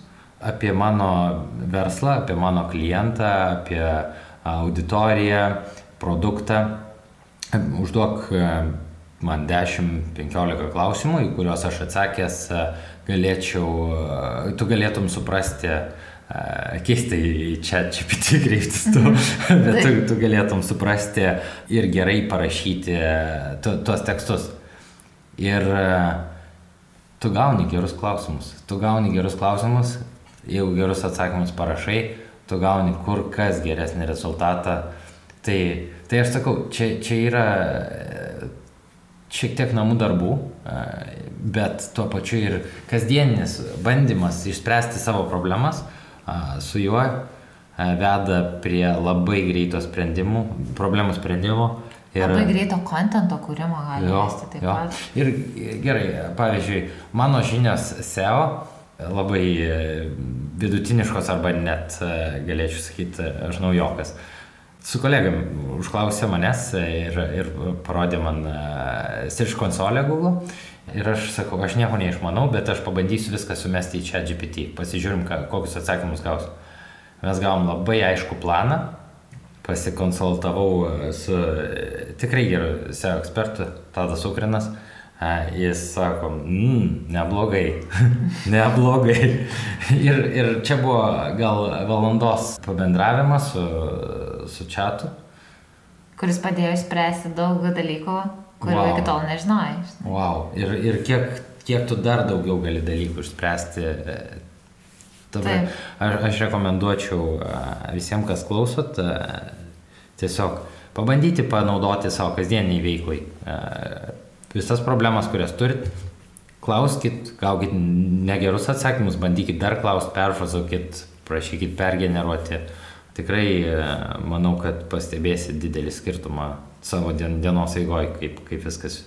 apie mano verslą, apie mano klientą, apie auditoriją, produktą. Užduok man 10-15 klausimų, į kuriuos aš atsakęs galėčiau, tu galėtum suprasti, keistai čia čia pati kreiptis tu, bet tu, tu galėtum suprasti ir gerai parašyti tu, tuos tekstus. Ir tu gauni gerus klausimus. Tu gauni gerus klausimus, jeigu gerus atsakymus parašai, tu gauni kur kas geresnį rezultatą. Tai, tai aš sakau, čia, čia yra šiek tiek namų darbų, bet tuo pačiu ir kasdieninis bandymas išspręsti savo problemas su juo veda prie labai greito sprendimų, problemų sprendimo. Ir, labai greito kontento kūrimo gali vesti taip jo. pat. Ir gerai, pavyzdžiui, mano žinios SEO labai e, vidutiniškos arba net, e, galėčiau sakyti, aš naujokas. Su kolegam užklausė manęs ir, ir parodė man Search konsolę Google. Ir aš sakau, aš nieko neišmanau, bet aš pabandysiu viską sumesti į čia GPT. Pasižiūrim, ką, kokius atsakymus gausiu. Mes gavom labai aišku planą, pasikonsultavau su tikrai geru SEO ekspertu, Tadas Ukrinas. Jis sako, mm, neblogai, neblogai. ir, ir čia buvo gal valandos pabendravimas su, su čatu. Kuris padėjo išspręsti daug dalykų, kurių wow. iki tol nežinojai. Wow. Ir, ir kiek, kiek tu dar daugiau gali dalykų išspręsti. Tada, aš, aš rekomenduočiau visiems, kas klausot, tiesiog pabandyti panaudoti savo kasdieniai veiklai visas problemas, kurias turit, klauskit, gaukit negerus atsakymus, bandykit dar klausti, perfrazuokit, prašykit pergeneruoti. Tikrai e, manau, kad pastebėsit didelį skirtumą savo dienos eigoje, kaip, kaip viskas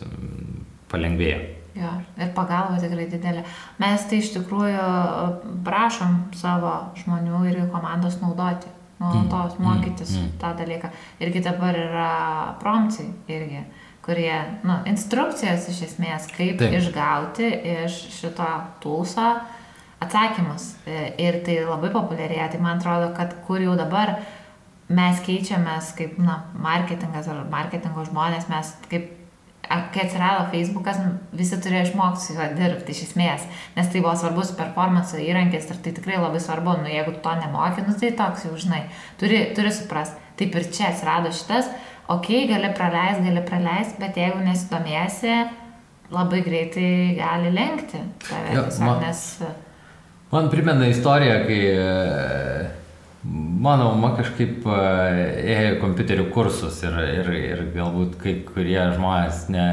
palengvėjo. Jo, ir pagalba tikrai didelė. Mes tai iš tikrųjų e, prašom savo žmonių ir komandos naudoti, nuolatos mm, mokytis mm, mm. tą dalyką. Irgi dabar yra prompcijai irgi. Uh, kurie, nu, instrukcijos iš esmės, kaip Taip. išgauti iš šito tulso atsakymus. E, ir tai labai populiarėja. Tai man atrodo, kad kur jau dabar mes keičiamės kaip, na, marketingas ar marketingo žmonės, mes kaip kai atsirado Facebookas, visi turėjo išmokti su juo dirbti iš esmės, nes tai buvo svarbus performance įrankis ir tai tikrai labai svarbu, nu jeigu tu to nemoki, nu tai toks jau žinai, turi, turi suprasti. Taip ir čia atsirado šitas, ok, gali praleisti, gali praleisti, bet jeigu nesidomėsi, labai greitai gali lenkti tave. Ja, tiesiog, man, nes... man primena istoriją, kai mano mama kažkaip e, ėjo kompiuterių kursus ir, ir, ir galbūt kai kurie žmonės, ne,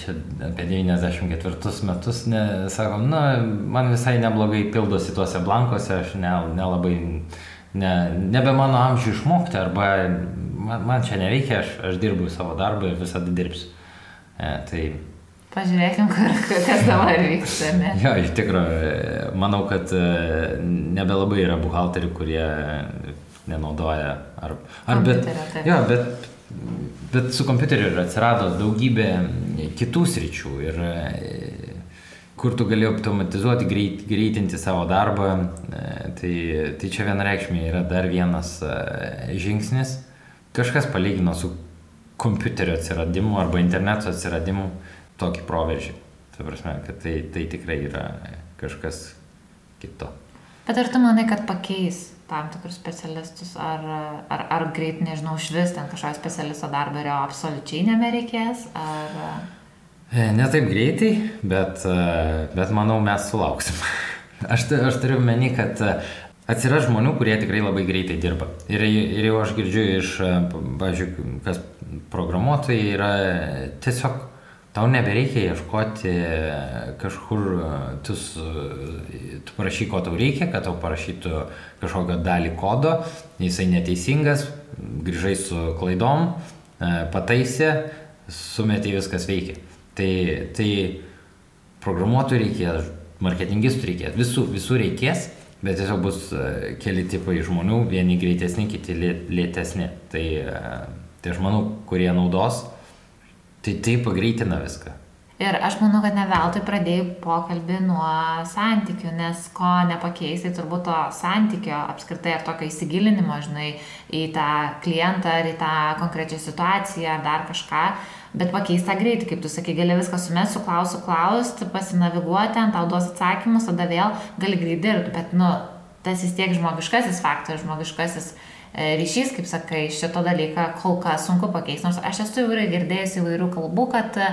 čia apie 94 metus, ne, sako, na, man visai neblogai pildosi tuose blankose, aš nelabai, ne, ne, nebe mano amžių išmokti arba man, man čia nereikia, aš, aš dirbu savo darbą ir visada dirbsiu. E, tai... Pažiūrėkim, kas dabar vyksta. Ne? jo, iš tikrųjų, manau, kad e, nebelabai yra buhalterių, kurie nenaudoja. Ar, ar bet, jo, bet, bet su kompiuteriu atsirado daugybė kitų sričių ir e, kur tu gali automatizuoti, greit, greitinti savo darbą, tai, tai čia vienareikšmiai yra dar vienas žingsnis kažkas palygino su kompiuterio atsiradimu arba interneto atsiradimu tokį proveržį. Tai prasme, kad tai, tai tikrai yra kažkas kito. Bet ar tu manai, kad pakeis tam tikrus specialistus, ar, ar, ar greit, nežinau, švis ten kažkokio specialisto darbą ir jo absoliučiai nebereikės, ar... E, ne taip greitai, bet, e, bet manau mes sulauksim. Aš, aš turiu meni, kad Atsiras žmonių, kurie tikrai labai greitai dirba. Ir, ir jau aš girdžiu iš, pažiūrėjau, kas programuotojai yra tiesiog tau nebereikia ieškoti kažkur, tu, tu parašy, ko tau reikia, kad tau parašytų kažkokią dalį kodo, jisai neteisingas, grįžai su klaidom, e, pataisė, sumetė viskas veikia. Tai, tai programuotojų reikės, marketingistų reikės, visų, visų reikės Bet tiesiog bus e, keli tipai žmonių, vieni greitesni, kiti lėtesni. Tai, e, tai aš manau, kurie naudos, tai tai pagreitina viską. Ir aš manau, kad ne veltui pradėjai pokalbį nuo santykių, nes ko nepakeisai turbūt to santykio apskritai ar tokio įsigilinimo, žinai, į tą klientą ar į tą konkrečią situaciją ar dar kažką, bet pakeista greitai, kaip tu sakai, gali viską sumest, suklausti, klausti, pasinaviguoti, ant tau duos atsakymus, tada vėl gali greit dirbti, bet, nu, tas vis tiek žmogiškasis faktorius, žmogiškasis ryšys, kaip sakai, šito dalyką kol kas sunku pakeisti. Nors aš esu jau girdėjęs įvairių kalbų, kad e,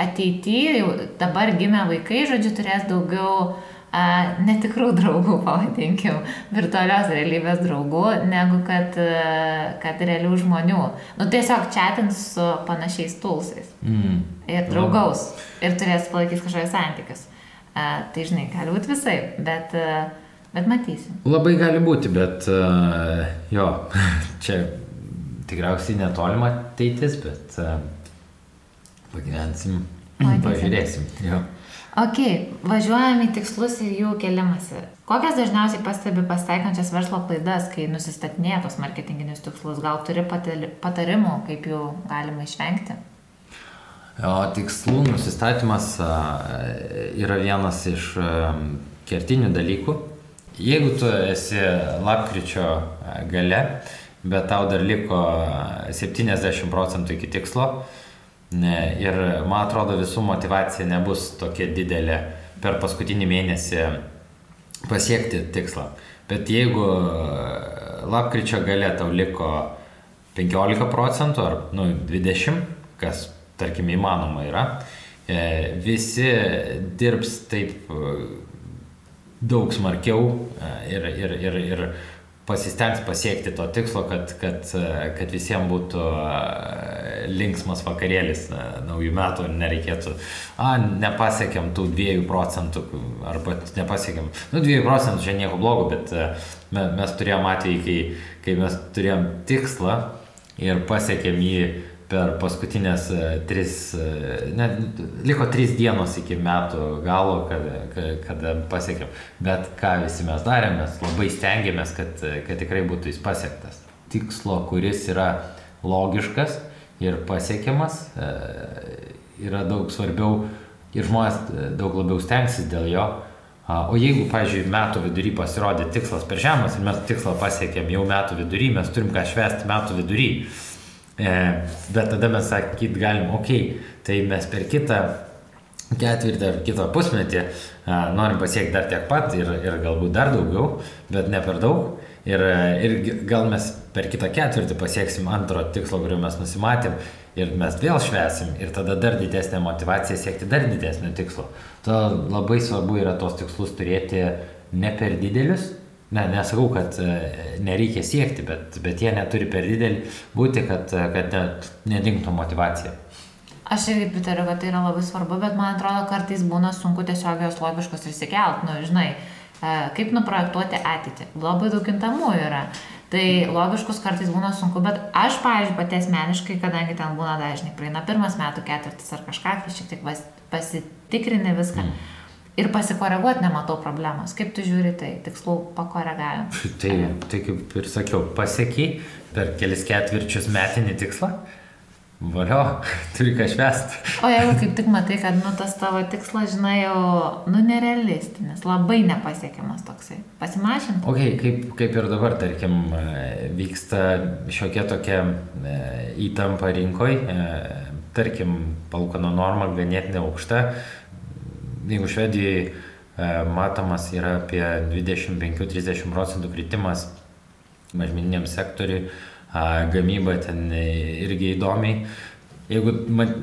ateityje, dabar gimę vaikai, žodžiu, turės daugiau a, netikrų draugų, pavadinkim, virtualios realybės draugų, negu kad, kad realių žmonių. Nu, tiesiog chatins su panašiais tulsais. Mm. Ir draugaus. Ir turės palaikyti kažkokius santykius. A, tai žinai, gali būti visai, bet, bet matysim. Labai gali būti, bet uh, jo, čia tikriausiai netolima ateitis, bet uh, pagyvensim, Matysim. pažiūrėsim. Jo. Ok, važiuojame į tikslus ir jų kelimasi. Kokias dažniausiai pastebi pasitaikančias verslo klaidas, kai nusistatinėja tos marketinginius tikslus? Gal turi patarimų, kaip jų galima išvengti? O tikslų nusistatymas yra vienas iš kertinių dalykų. Jeigu tu esi lapkričio gale, bet tau dar liko 70 procentų iki tikslo, Ne, ir man atrodo visų motivacija nebus tokia didelė per paskutinį mėnesį pasiekti tikslą. Bet jeigu lapkričio gale tau liko 15 procentų ar nu, 20, kas tarkim įmanoma yra, e, visi dirbs taip daug smarkiau e, ir, ir, ir, ir pasistengs pasiekti to tikslo, kad, kad, kad visiems būtų linksmas vakarėlis naujų metų ir nereikėtų, a, nepasiekėm tų 2 procentų, arba nepasiekėm, nu 2 procentų čia nieko blogo, bet mes turėjom atvejį, kai, kai mes turėjom tikslą ir pasiekėm jį per paskutinės e, tris, e, ne, liko trys dienos iki metų galo, kada, kada pasiekėm. Bet ką visi mes darėm, mes labai stengiamės, kad, kad tikrai būtų jis pasiektas. Tikslo, kuris yra logiškas ir pasiekiamas, e, yra daug svarbiau ir žmonės daug labiau stengsis dėl jo. O jeigu, pavyzdžiui, metų vidury pasirodė tikslas per žemas ir mes tikslą pasiekėm jau metų vidury, mes turim ką švęsti metų vidury. E, bet tada mes sakyt galim, okei, okay, tai mes per kitą ketvirtį ar kitą pusmetį norim pasiekti dar tiek pat ir, ir galbūt dar daugiau, bet ne per daug. Ir, ir gal mes per kitą ketvirtį pasieksim antro tikslo, kurio mes nusimatėm ir mes vėl švesim ir tada dar didesnė motivacija siekti dar didesnio tikslo. Todėl labai svarbu yra tos tikslus turėti ne per didelius, Ne, nesakau, kad e, nereikia siekti, bet, bet jie neturi per didelį būti, kad, e, kad nedingtų motivacija. Aš irgi pritariu, kad tai yra labai svarbu, bet man atrodo, kartais būna sunku tiesiog jos logiškus išsikelt, nu, žinai, e, kaip nuprojektuoti ateitį. Labai daug kintamųjų yra. Tai logiškus kartais būna sunku, bet aš, pavyzdžiui, pati asmeniškai, kadangi ten būna dažnai praeina pirmas metų ketvirtis ar kažką, kai šiek tiek pasitikrini viską. Mm ir pasikoreguoti nematau problemos. Kaip tu žiūri tai, tikslų pakoregavimą? Tai, tai kaip ir sakiau, pasiekiai per kelis ketvirčius metinį tikslą. Valio, turi ką švęsti. O jeigu kaip tik matai, kad nu, tas tavo tikslas, žinai, jau nu, nerealistinis, labai nepasiekiamas toksai. Pasimašinti. Ok, kaip, kaip ir dabar, tarkim, vyksta šiokia tokia e, įtampa rinkoje, tarkim, palūkanų norma ganėtinai aukšta, jeigu Švedijai e, matomas yra apie 25-30 procentų kritimas mažmeniniam sektoriui, gamyba ten irgi įdomiai. Jeigu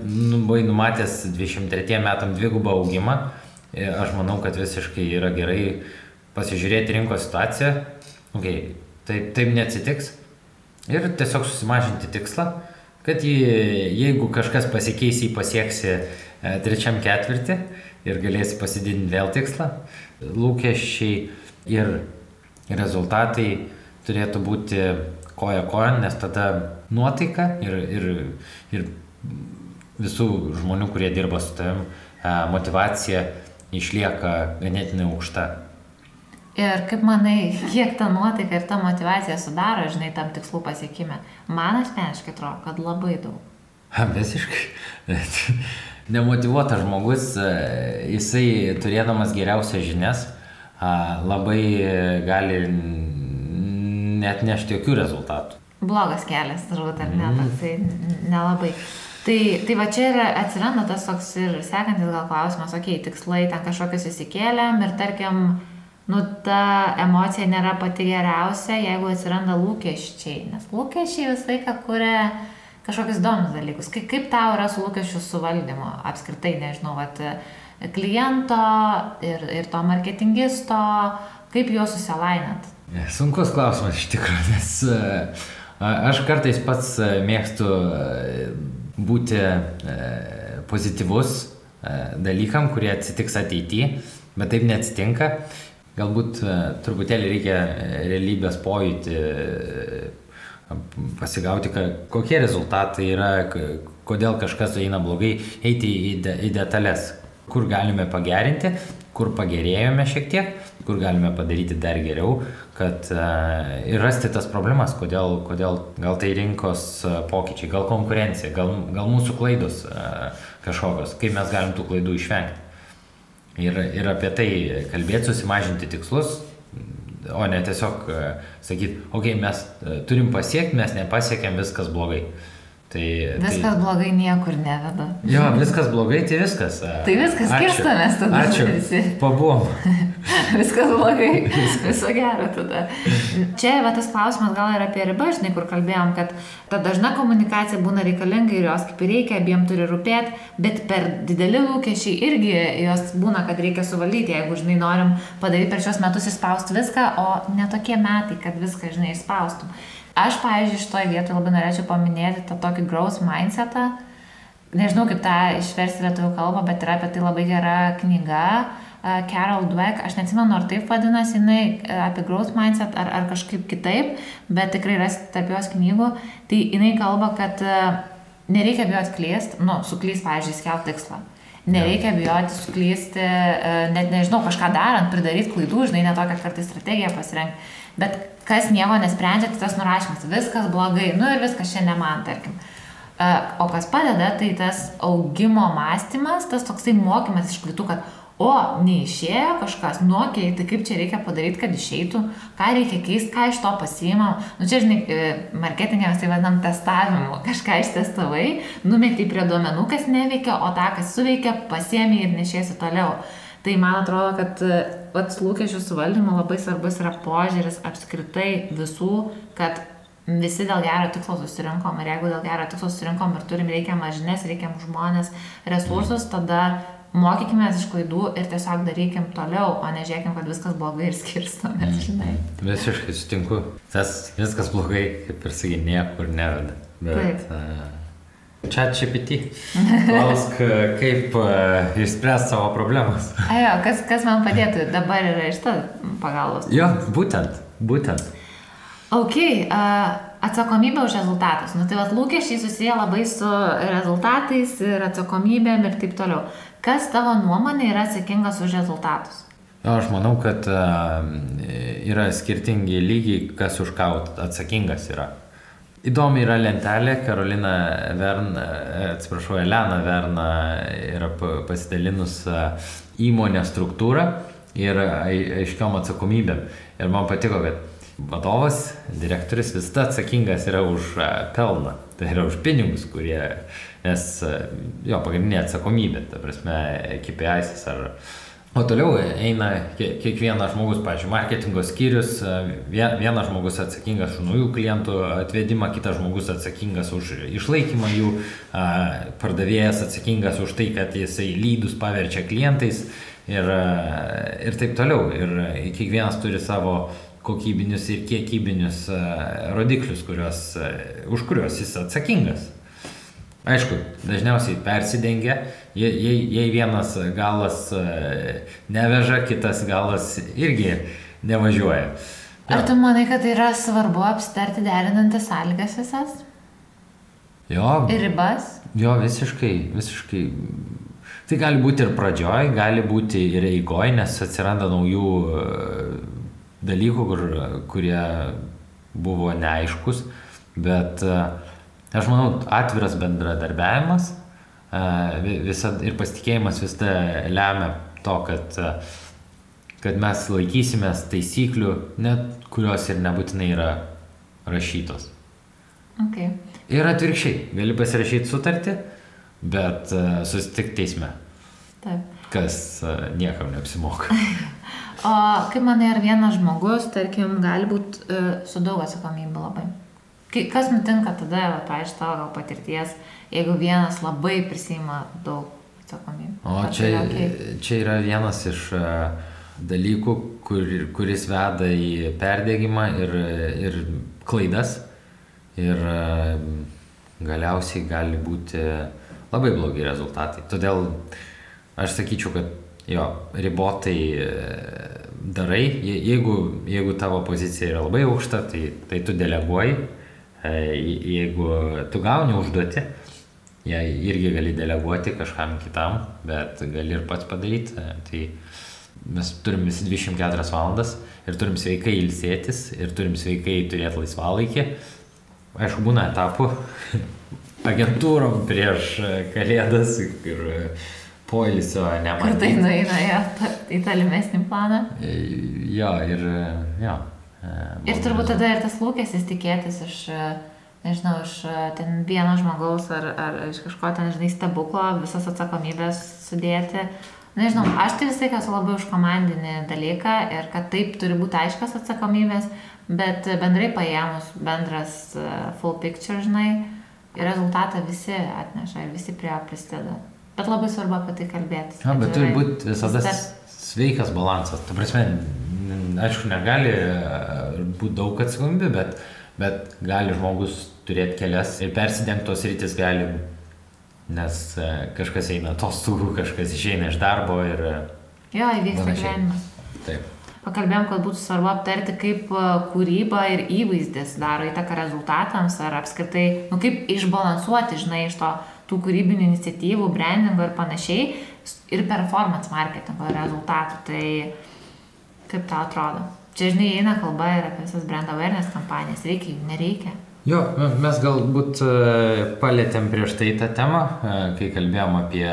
nu, buvai numatęs 23 metam dvigubą augimą, e, aš manau, kad visiškai yra gerai pasižiūrėti rinkos situaciją. Okay, taip, taip neatsitiks. Ir tiesiog susimažinti tikslą, kad jį, jeigu kažkas pasikeis, jį pasieksi e, trečiam ketvirtį, ir galėsi pasididinti vėl tikslą. Lūkesčiai ir rezultatai turėtų būti koja koja, nes tada nuotaika ir, ir, ir visų žmonių, kurie dirba su tavim, motivacija išlieka ganėtinai aukšta. Ir kaip manai, kiek ta nuotaika ir ta motivacija sudaro, žinai, tam tikslų pasiekime? Man asmeniškai atrodo, kad labai daug. Ha, visiškai nemotivuotas žmogus, e, jisai turėdamas geriausias žinias labai gali net nešti jokių rezultatų. Blogas kelias, turbūt, ar ne, mm. toksai nelabai. Tai, tai va čia ir atsiranda tas toks ir sekantis gal klausimas, okei, okay, tikslai ten kažkokius įsikėlėm ir tarkim, nu ta emocija nėra pati geriausia, jeigu atsiranda lūkesčiai, nes lūkesčiai visą laiką kuria kažkokius įdomius dalykus. Kaip, kaip tau yra su lūkesčių suvaldymu apskritai, nežinau, vat, kliento ir, ir to marketingisto, kaip juos susilainat? Sunkus klausimas iš tikrųjų, nes aš kartais pats mėgstu būti pozityvus dalykam, kurie atsitiks ateityje, bet taip neatsitinka. Galbūt truputėlį reikia realybės pojūti pasigauti, kokie rezultatai yra, kodėl kažkas eina blogai, eiti į, de, į detalės. kur galime pagerinti, kur pagerėjome šiek tiek, kur galime padaryti dar geriau, kad uh, ir rasti tas problemas, kodėl, kodėl gal tai rinkos uh, pokyčiai, gal konkurencija, gal, gal mūsų klaidos uh, kažkokios, kaip mes galim tų klaidų išvengti. Ir, ir apie tai kalbėti, susimažinti tikslus, o ne tiesiog sakyti, okei, okay, mes turim pasiekti, mes nepasiekėm, viskas blogai. Tai, viskas tai, blogai niekur neveda. Jo, viskas blogai, tai viskas. Tai viskas, skirstamės tada. Ačiū. Visi. Pabuvom. viskas blogai. Viso gero tada. Čia va tas klausimas gal ir apie ribą, žinai, kur kalbėjom, kad ta dažna komunikacija būna reikalinga ir jos kaip ir reikia, abiem turi rūpėti, bet per dideli lūkesčiai irgi jos būna, kad reikia suvaldyti, jeigu, žinai, norim padaryti per šios metus įspausti viską, o ne tokie metai, kad viską, žinai, įspaustum. Aš, pavyzdžiui, šitoje vietoje labai norėčiau paminėti tą tokį growth mindsetą. Nežinau, kaip tą išversti lietuvių kalbą, bet yra apie tai labai gera knyga. Carol Dweck, aš neatsimenu, ar taip vadinasi, jinai apie growth mindset ar, ar kažkaip kitaip, bet tikrai rasti tarp jos knygų. Tai jinai kalba, kad nereikia bijoti klysti, nu, suklysti, pavyzdžiui, skelbti tikslą. Nereikia bijoti suklysti, net nežinau, kažką darant, pridaryti klaidų, žinai, ne tokią kartais strategiją pasirinkti. Bet kas nieko nesprendžia, tai tas nurašymas, viskas blogai, nu ir viskas šiandien man, tarkim. E, o kas padeda, tai tas augimo mąstymas, tas toksai mokymas iš kliūtų, kad o, neišėjo kažkas, nu, okei, okay, tai kaip čia reikia padaryti, kad išeitų, ką reikia keisti, ką iš to pasiimam. Nu, čia, žinai, e, marketingė mes tai vadinam testavimu, kažką ištestavai, numeti prie duomenų, kas neveikia, o tą, kas suveikia, pasiemi ir nešiesi toliau. Tai man atrodo, kad pats lūkesčių suvaldymo labai svarbus yra požiūris apskritai visų, kad visi dėl gero tikslo susirinkom ir jeigu dėl gero tikslo susirinkom ir turim reikiamą žinias, reikiam žmonės, resursus, tada mokykime iš klaidų ir tiesiog darykim toliau, o ne žiūrėkim, kad viskas blogai ir skirstomės, mm. žinai. Visiškai sutinku. Tas viskas blogai, kaip ir sakai, niekur neveda. Bet, Taip. Uh, Čia GPT. Klausk, kaip uh, išspręsti savo problemas. Ajo, kas, kas man padėtų dabar yra iš to pagalbos? Jo, būtent, būtent. Ok, uh, atsakomybė už rezultatus. Nu, tai vad lūkesčiai susiję labai su rezultatais ir atsakomybėm ir taip toliau. Kas tavo nuomonė yra atsakingas už rezultatus? Aš manau, kad uh, yra skirtingi lygiai, kas už ką atsakingas yra. Įdomi yra lentelė, Karolina Vern, atsiprašau, Elena Verna yra pasidalinus įmonės struktūrą ir aiškiom atsakomybėm. Ir man patiko, kad vadovas, direktorius visada atsakingas yra už pelną, tai yra už pinigus, kurie, nes jo pagrindinė atsakomybė, ta prasme, KPIs ar O toliau eina kiekvienas žmogus, pavyzdžiui, marketingo skyrius, vienas žmogus atsakingas už naujų klientų atvedimą, kitas žmogus atsakingas už išlaikymą jų, pardavėjas atsakingas už tai, kad jisai lydus paverčia klientais ir, ir taip toliau. Ir kiekvienas turi savo kokybinius ir kiekybinius rodiklius, kurios, už kuriuos jis atsakingas. Aišku, dažniausiai persidengia, jei, jei, jei vienas galas e, neveža, kitas galas irgi nevažiuoja. Ar tu manai, kad tai yra svarbu apstarti derinantis sąlygas visas? Jo. Ir ribas? Jo, visiškai, visiškai. Tai gali būti ir pradžioj, gali būti ir eigoj, nes atsiranda naujų e, dalykų, kur, kurie buvo neaiškus, bet uh, Aš manau, atviras bendradarbiavimas visa, ir pasitikėjimas visada lemia to, kad, kad mes laikysimės taisyklių, net kurios ir nebūtinai yra rašytos. Okay. Ir atvirkščiai, gali pasirašyti sutartį, bet uh, susitikti teisme. Taip. Kas niekam neapsimoka. o kaip manai, ar vienas žmogus, tarkim, gali būti su daug atsakomybė labai? Kas nutinka tada, paaiškiai tavo gal patirties, jeigu vienas labai prisima daug atsakomybę? O čia, okay? čia yra vienas iš uh, dalykų, kur, kuris veda į perdėgymą ir, ir klaidas. Ir uh, galiausiai gali būti labai blogi rezultatai. Todėl aš sakyčiau, kad jo, ribotai darai, jeigu, jeigu tavo pozicija yra labai aukšta, tai, tai tu deleguoji, E, jeigu tu gauni užduoti, ją irgi gali deleguoti kažkam kitam, bet gali ir pats padaryti. Tai mes turim visi 24 valandas ir turim sveikai ilsėtis ir turim sveikai turėti laisvalaikį. Aišku, būna etapų agentūrom prieš kalėdas ir poilsio nematyti. Kur tai nueina ja, į tolimesnį planą? Jo, ir jo. Ir turbūt tada ir tas lūkestis tikėtis iš nežinau, iš e, ten vieno žmogaus ar, ar iš kažko ten, žinai, stebuklo, visas atsakomybės sudėti. Nežinau, aš tai visai esu labai už komandinį dalyką ir kad taip turi būti aiškios atsakomybės, bet bendrai paėmus bendras e, full picture, žinai, rezultatą visi atneša ir visi prie jo prisideda. Bet labai svarbu apie tai kalbėti. Na, bet turi būti visada sveikas balansas. Ta prasme, aišku, negali e, būti daug atsakomybė, bet, bet gali žmogus turėti kelias ir persidengtos rytis gali, nes e, kažkas eina atostogų, kažkas išeina iš darbo ir... E, jo, įvyksta gyvenimas. Taip. Pakalbėjom, kad būtų svarbu aptarti, kaip kūryba ir įvaizdis daro įtaką rezultatams, ar apskritai, nu kaip išbalansuoti, žinai, iš to tų kūrybinių iniciatyvų, brandingo ir panašiai, ir performance marketingo rezultatų. Tai kaip tau atrodo? Čia, žinai, eina kalba ir apie visas brand awareness kampanijas. Reikia jų, nereikia. Jo, mes galbūt e, palėtėm prieš tai tą temą, e, kai kalbėjom apie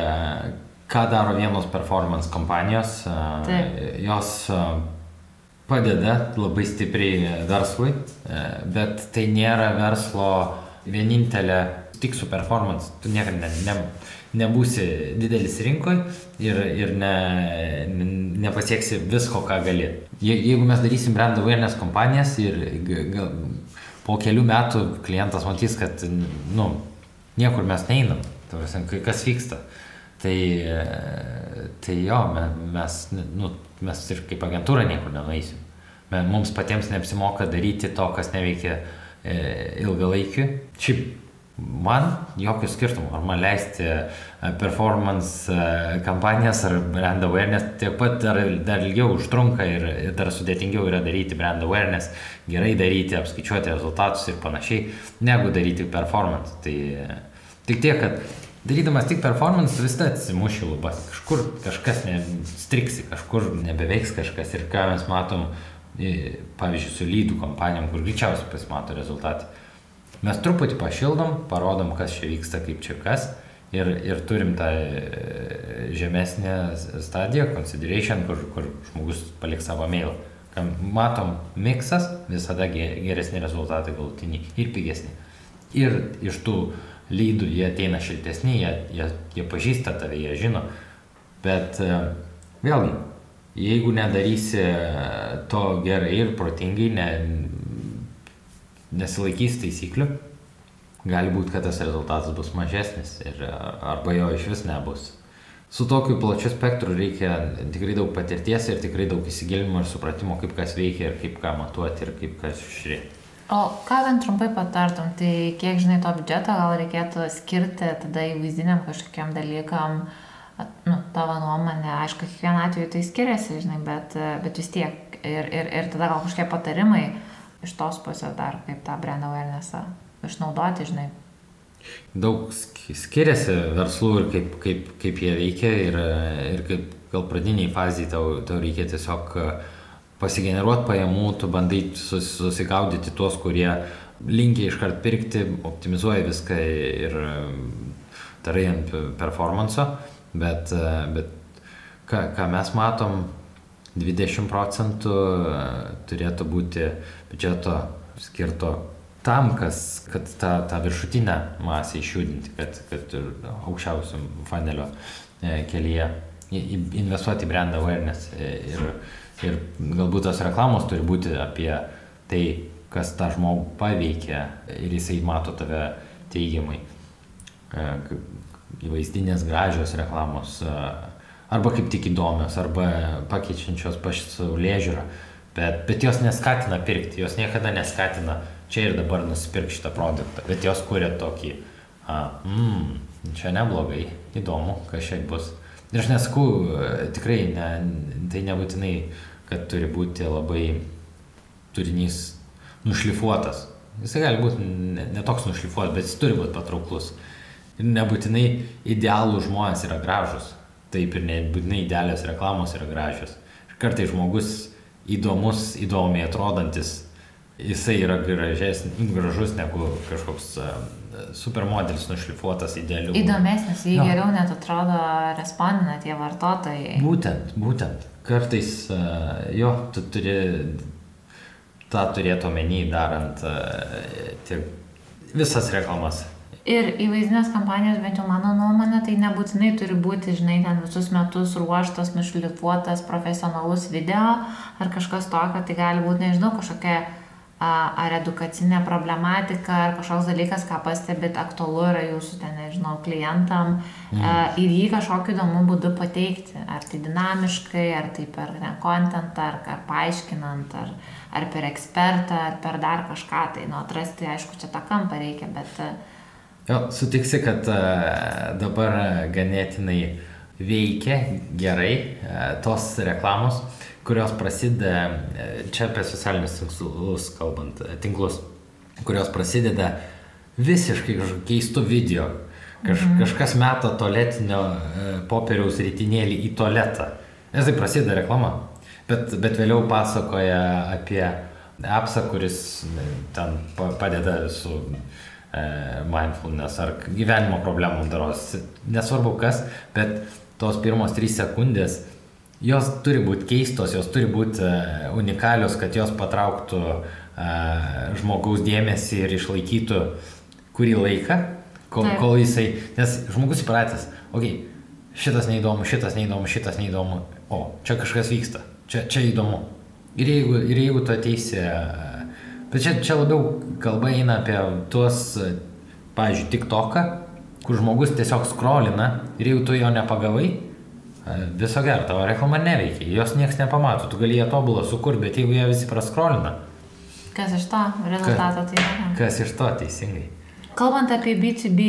ką daro vienos performance kompanijos. E, Taip. Jos padeda labai stipriai verslui, bet tai nėra verslo vienintelė tik su performance. Tu niekada ne, ne, nebūsi didelis rinkoje ir, ir ne, ne, nepasieksi visko, ką gali. Je, jeigu mes darysim brand awareness kompanijas ir gal, po kelių metų klientas matys, kad, nu, niekur mes neinam, kai kas vyksta. Tai, tai jo, mes, nu, mes ir kaip agentūra niekur nenueisim. Mums patiems neapsimoka daryti to, kas neveikia e, ilgalaikiu. Šiaip Man jokio skirtumo, ar man leisti e, performance e, kampanijas ar brand awareness, tiek pat dar, dar ilgiau užtrunka ir dar sudėtingiau yra daryti brand awareness, gerai daryti, apskaičiuoti rezultatus ir panašiai, negu daryti performance. Tai e, tik tiek, kad darydamas tik performance visada atsimuši lubas, kažkur kažkas striksi, kažkur nebeveiks kažkas. Ir ką mes matom, pavyzdžiui, su lydų kompanijom, kur greičiausiai pasimato rezultatai Mes truputį pašildom, parodom, kas čia vyksta, kaip čia kas. Ir, ir turim tą e, žemesnę stadiją, consideration, kur, kur žmogus paliks savo mailą. Matom, miksas, visada geresni rezultatai galutiniai ir pigesni. Ir iš tų lydų jie ateina šiltesni, jie, jie, jie pažįsta tave, jie žino. Bet e, vėlgi, jeigu nedarysi to gerai ir protingai, ne, nesilaikys taisyklių, gali būti, kad tas rezultatas bus mažesnis ir, arba jo iš vis nebus. Su tokiu plačiu spektru reikia tikrai daug patirties ir tikrai daug įsigilinimo ir supratimo, kaip kas veikia ir kaip ką matuoti ir kaip kas žiūrėti. O ką bent trumpai patartum, tai kiek žinai to biudžeto gal reikėtų skirti tada įvaizdiniam kažkokiam dalykam, nu, tavo nuomonė, aišku, kiekvieną atveju tai skiriasi, žinai, bet, bet vis tiek. Ir, ir, ir tada gal kažkokie patarimai, uh, iš tos pusės dar kaip tą brand awarenessą išnaudoti, žinai. Daug skiriasi verslų ir kaip, kaip, kaip jie veikia ir, ir kaip gal pradiniai fazai tau, tau reikia tiesiog e, pasigeneruoti pajamų, tu bandai sus, susigaudyti tuos, kurie linkia iškart pirkti, optimizuoja viską ir darai ant performanso, bet, e, bet ką, ką mes matom, 20 procentų e, turėtų būti biudžeto skirto tam, kas, kad tą, tą viršutinę masę išjudinti, kad, kad ir aukščiausiam fanelio e, kelyje investuoti į brand awareness e, ir, ir galbūt tos reklamos turi būti apie tai, kas tą žmogų paveikia ir jisai mato tave teigiamai. Įvaizdinės gražios reklamos arba kaip tik įdomios, arba pakeičiančios pasaulė žiūrą, bet, bet jos neskatina pirkti, jos niekada neskatina čia ir dabar nusipirkti šitą produktą, bet jos kuria tokį, a, mm, čia neblogai, įdomu, kas čia bus. Ir aš nesakau, tikrai, ne, tai nebūtinai, kad turi būti labai turinys nušlifuotas. Jisai gali būti netoks ne nušlifuotas, bet jis turi būti patrauklus. Ir nebūtinai idealų žmonės yra gražus. Taip ir nebūtinai idealios reklamos yra gražios. Ir kartai žmogus įdomus, įdomiai atrodantis, jisai yra gražesnis, gražus negu kažkoks supermodelis nušlifuotas idealiu. Įdomesnis, jį no. geriau net atrodo respondina tie vartotojai. Būtent, būtent. Kartais jo, tu turi tą turėti omeny darant tiek visas reklamas. Ir įvaizdinės kampanijos, bent jau mano nuomonė, tai nebūtinai turi būti, žinai, ten visus metus ruoštas, nušlifuotas profesionalus video ar kažkas tokio, tai gali būti, nežinau, kažkokia ar edukacinė problematika, ar kažkoks dalykas, ką pastebit, aktualu yra jūsų, ten, nežinau, klientam mm. ir jį kažkokiu įdomu būdu pateikti, ar tai dinamiškai, ar tai per kontentą, ar, ar paaiškinant, ar, ar per ekspertą, ar per dar kažką, tai nu atrasti, aišku, čia tą kampą reikia, bet uh, Jo, sutiksi, kad e, dabar ganėtinai veikia gerai e, tos reklamos, kurios prasideda, e, čia apie socialinius tinklus kalbant, tinklus, kurios prasideda visiškai keistų video. Kaž, mhm. Kažkas meta tualetinio popieriaus rytinėlį į tualetą. Ir tai prasideda reklama. Bet, bet vėliau pasakoja apie appsą, kuris ten padeda su E, mindfulness ar gyvenimo problemų daros, nesvarbu kas, bet tos pirmos trys sekundės, jos turi būti keistos, jos turi būti e, unikalios, kad jos patrauktų e, žmogaus dėmesį ir išlaikytų kurį laiką, kol, kol jisai, nes žmogus įpratęs, okei, okay, šitas neįdomu, šitas neįdomu, šitas neįdomu, o čia kažkas vyksta, čia, čia įdomu. Ir jeigu, ir jeigu tu ateisi Bet čia, čia labiau kalba eina apie tuos, pavyzdžiui, tik toką, kur žmogus tiesiog skrolina ir jeigu tu jo nepagavai, viso gero, tavo reklama neveikia, jos niekas nepamato, tu gali ją tobulą sukurti, bet jeigu ją visi praskrolina. Kas iš to rezultato tai yra? Kas iš to teisingai? Kalbant apie B2B,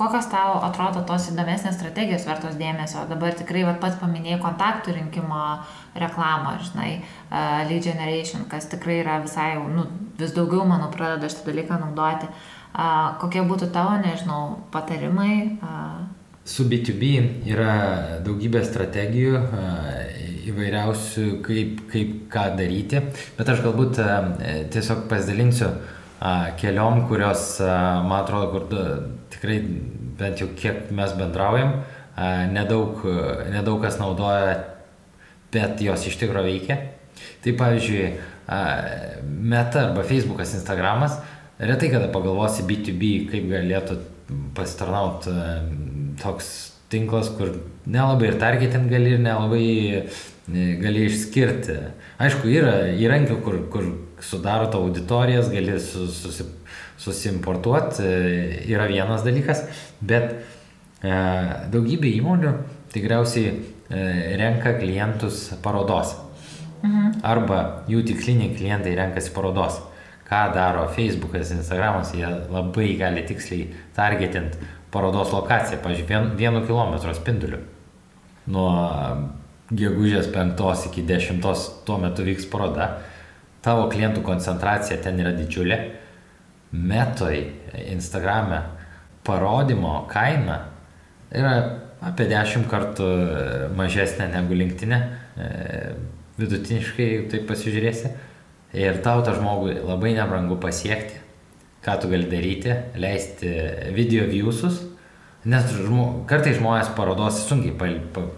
kokios tau atrodo tos įdomesnės strategijos vertos dėmesio? Dabar tikrai vat, pats paminėjai kontaktų rinkimo reklamą, žinai, uh, lead generation, kas tikrai yra visai, nu, vis daugiau, manau, pradeda šitą dalyką naudoti. Uh, kokie būtų tavo, nežinau, patarimai? Uh... Su B2B yra daugybė strategijų įvairiausių, kaip, kaip ką daryti, bet aš galbūt tiesiog pasidalinsiu keliom, kurios, man atrodo, kur tikrai bent jau kiek mes bendraujam, nedaug, nedaug kas naudoja, bet jos iš tikrųjų veikia. Tai pavyzdžiui, Meta arba Facebookas, Instagramas, retai kada pagalvosi B2B, kaip galėtų pasitarnauti toks tinklas, kur nelabai ir targetin gali ir nelabai gali išskirti. Aišku, yra įrankių, kur, kur sudaro tavo auditorijas, gali susi, susimportuoti, yra vienas dalykas, bet e, daugybė įmonių tikriausiai e, renka klientus parodos. Mhm. Arba jų tiksliniai klientai renkasi parodos. Ką daro Facebookas, Instagramas, jie labai gali tiksliai targetint parodos lokaciją, vien, vienu kilometro spinduliu. Nuo gegužės 5 iki 10 tuo metu vyks paroda tavo klientų koncentracija ten yra didžiulė, metoj Instagrame parodymo kaina yra apie 10 kartų mažesnė negu linktinė, vidutiniškai taip pasižiūrėsi. Ir tau tą žmogų labai nebrangu pasiekti, ką tu gali daryti, leisti video viewsus, nes žmo, kartai žmonės parodos sunkiai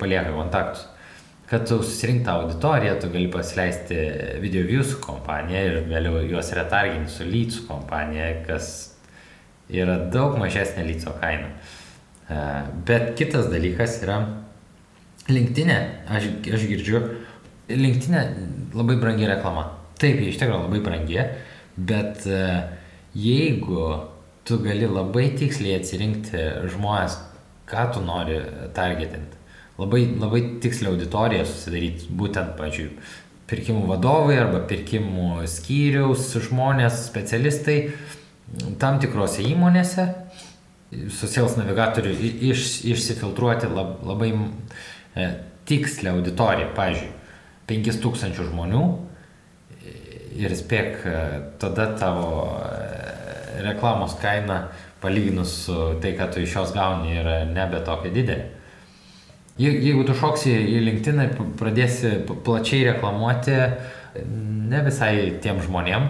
palieka kontaktus kad tu susirinkti auditoriją, tu gali pasileisti video views kompaniją ir vėliau juos retarginti su leads kompanija, kas yra daug mažesnė lyco kaina. E, bet kitas dalykas yra linktinė, aš, aš girdžiu, linktinė labai brangi reklama. Taip, iš tikrųjų labai brangi, bet e, jeigu tu gali labai tiksliai atsirinkti žmonės, ką tu nori targetinti, labai, labai tikslią auditoriją susidaryti, būtent, pažiūrėjau, pirkimų vadovai arba pirkimų skyriaus žmonės, specialistai tam tikrose įmonėse, su sales navigatoriu iš, išsifiltruoti lab, labai e, tikslę auditoriją, pavyzdžiui, 5000 žmonių ir spėk, e, tada tavo e, reklamos kaina palyginus su tai, ką tu iš jos gauni, yra nebe tokia didelė. Jeigu tu šoksi į LinkedIn ir pradėsi plačiai reklamuoti, ne visai tiem žmonėm,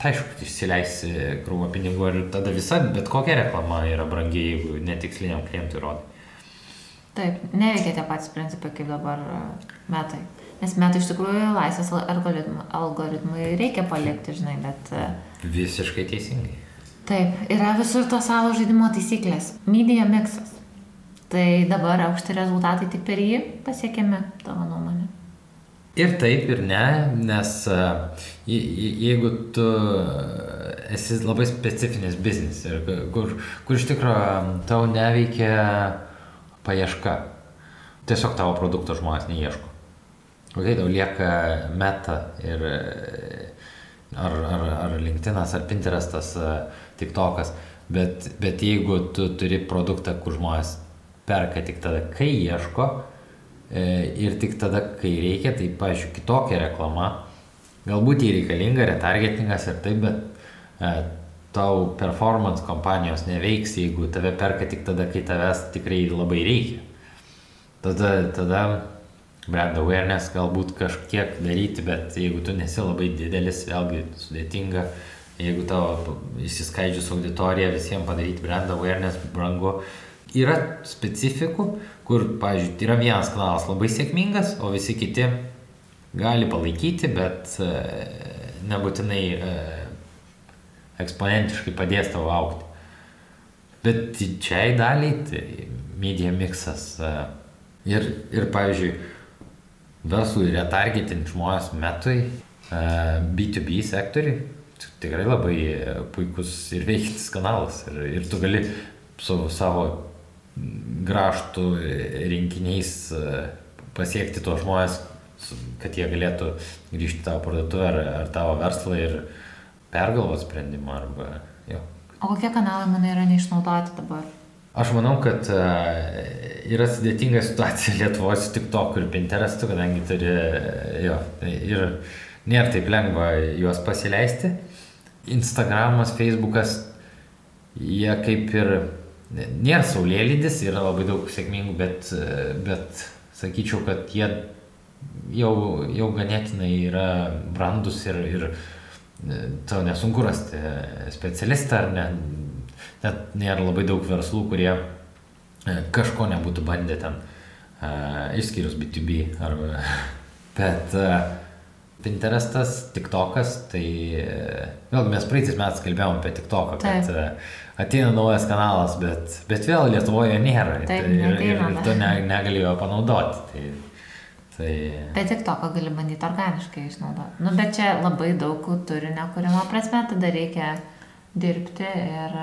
tai aišku, išsileisi krūvą pinigų ir tada visa, bet kokia reklama yra brangi, jeigu netiksliniam klientui rodai. Taip, neveikia tie patys principai kaip dabar e, metai. Nes metai iš tikrųjų laisvės algoritmai, algoritmai reikia palikti, žinai, bet... E, Visiškai teisingai. Taip, yra visur tos savo žaidimo taisyklės. Media mixas. Tai dabar aukšti rezultatai tik per jį pasiekiami, tavo nuomonė. Ir taip, ir ne, nes uh, jeigu tu esi labai specifinis biznis ir kur, kur iš tikrųjų tau neveikia paieška, tiesiog tavo produkto žmonės neieško. Ok, tau lieka meta ir ar, ar, ar LinkedInas, ar Pinterestas, TikTokas, bet, bet jeigu tu turi produktą, kur žmonės perka tik tada, kai ieško e, ir tik tada, kai reikia, tai, pažiūrėjau, kitokia reklama, galbūt jį reikalinga, retargetingas ir taip, bet e, tau performance kompanijos neveiks, jeigu tave perka tik tada, kai tavęs tikrai labai reikia. Tada, tada brand awareness galbūt kažkiek daryti, bet jeigu tu nesi labai didelis, vėlgi sudėtinga, jeigu tavo įsiskaidžius auditorija visiems padaryti brand awareness brangu. Yra specifikų, kur, pavyzdžiui, yra vienas kanalas labai sėkmingas, o visi kiti gali palaikyti, bet e, nebūtinai e, eksponentiškai padės tau aukti. Bet didžiai daliai tai media mixas. E, ir, ir pavyzdžiui, verslui retargetinti žmonės metui, B2B sektoriui, tikrai labai puikus ir veikiantis kanalas. Ir, ir tu gali su savo graštų rinkiniais pasiekti tuos žmonės, kad jie galėtų grįžti į tavo parduotuvę ar, ar tavo verslą ir pergalvoti sprendimą. Arba, jo. o kokie kanalai manai yra neišnaudoti dabar? Aš manau, kad uh, yra sudėtinga situacija Lietuvoje su TikTok ir Pinterestu, kadangi turi, jo, ir nėra taip lengva juos pasileisti. Instagramas, Facebookas, jie kaip ir nėra saulėlydis, yra labai daug sėkmingų, bet, bet sakyčiau, kad jie jau, jau ganėtinai yra brandus ir, ir e, tau nesunku rasti specialistą, ar ne, net nėra labai daug verslų, kurie e, kažko nebūtų bandę ten, išskyrus B2B. Arba, bet Pinterestas, TikTokas, tai vėl mes praeitais metais kalbėjome apie TikToką, kad uh, ateina naujas kanalas, bet, bet vėl Lietuvoje nėra Taip, ir, ir, ir tu ne, negali jo panaudoti. Tai, Tai... Bet tik to, ką gali bandyti organiškai išnaudoti. Nu, bet čia labai daug turinio kūrimo prasme, tada reikia dirbti ir,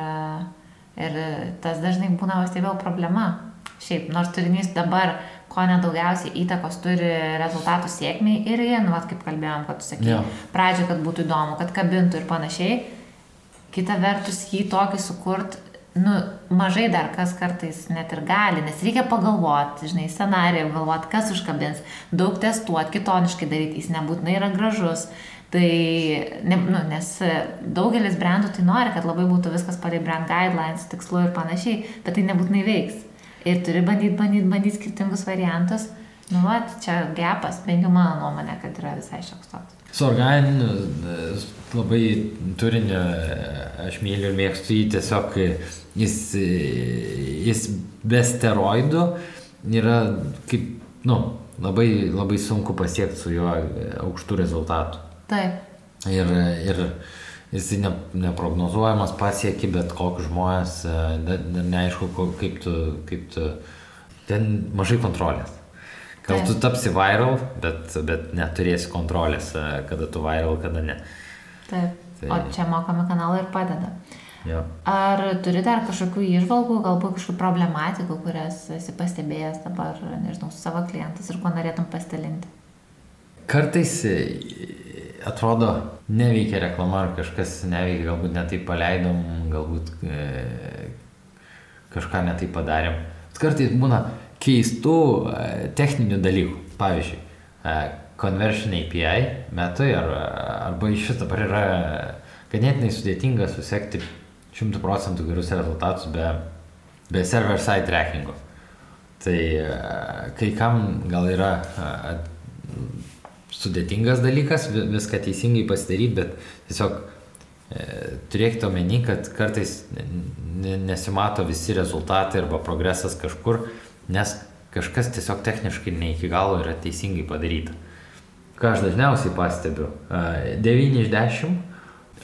ir tas dažnai būna valstybėjo problema. Šiaip, nors turinys dabar, ko nedaugiausiai įtakos turi rezultatų sėkmiai ir jie, nu, vat, kaip kalbėjom, kad tu sakai, pradžio, kad būtų įdomu, kad kabintų ir panašiai. Kita vertus, jį tokį sukurt nu, mažai dar kas kartais net ir gali, nes reikia pagalvoti, žinai, scenariją, galvoti, kas užkabins, daug testuoti, kitoniškai daryti, jis nebūtinai yra gražus. Tai, ne, nu, nes daugelis brandų tai nori, kad labai būtų viskas palei brand guidelines, tikslu ir panašiai, bet tai nebūtinai veiks. Ir turi bandyti, bandyti, bandyti skirtingus variantus. Nu, va, čia gepas, bent jau mano nuomonė, kad yra visai šioks toks. Su organiniu labai turiniu aš myliu ir mėgstu jį tiesiog, jis, jis be steroidų yra kaip, nu, labai, labai sunku pasiekti su juo aukštų rezultatų. Taip. Ir, ir jis ne, neprognozuojamas pasieki, bet kokius žmonės, dar neaišku, kaip tu, kaip tu, ten mažai kontrolės. Gal tu tapsi viral, bet, bet neturėsi kontrolės, e, kada tu viral, kada ne. Taip. Tai... O čia mokami kanalai ir padeda. Jo. Ar turi dar kažkokių išvalgų, galbūt kažkokių problematikų, kurias esi pastebėjęs dabar, nežinau, su savo klientais ir kuo norėtum pasidalinti? Kartais e, atrodo, neveikia reklama ar kažkas neveikia, galbūt netai paleidom, galbūt e, kažką netai padarėm. Kartais būna, keistų e, techninių dalykų. Pavyzdžiui, e, Conversion API metui ar, arba iš vis dabar yra ganėtinai sudėtinga susekti 100 procentų gerus rezultatus be, be server-side trackingo. Tai kai kam gal yra sudėtingas dalykas viską teisingai pasidaryti, bet tiesiog e, turėkite omeny, kad kartais nesimato visi rezultatai arba progresas kažkur, nes kažkas tiesiog techniškai ne iki galo yra teisingai padaryta. Ką aš dažniausiai pastebiu, 9 iš 10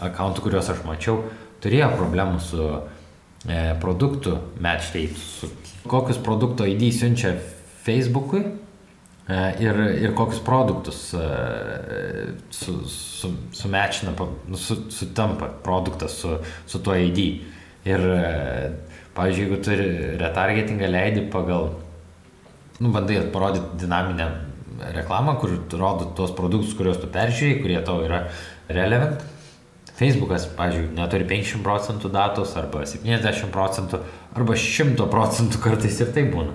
akantų, kuriuos aš mačiau, turėjo problemų su e, produktų match date, su kokius produkto ID siunčia Facebook'ui e, ir, ir kokius produktus e, su, su, sumečina, nu, su, sutampa produktas su, su tuo ID. Ir, e, pavyzdžiui, jeigu turi retargetingą leidį pagal nu, bandai parodyti dinaminę reklamą, kur rodo tuos produktus, kuriuos tu peržiūrėjai, kurie tau yra relevant. Facebookas, pavyzdžiui, neturi 50 procentų datos, arba 70 procentų, arba 100 procentų kartais ir tai būna.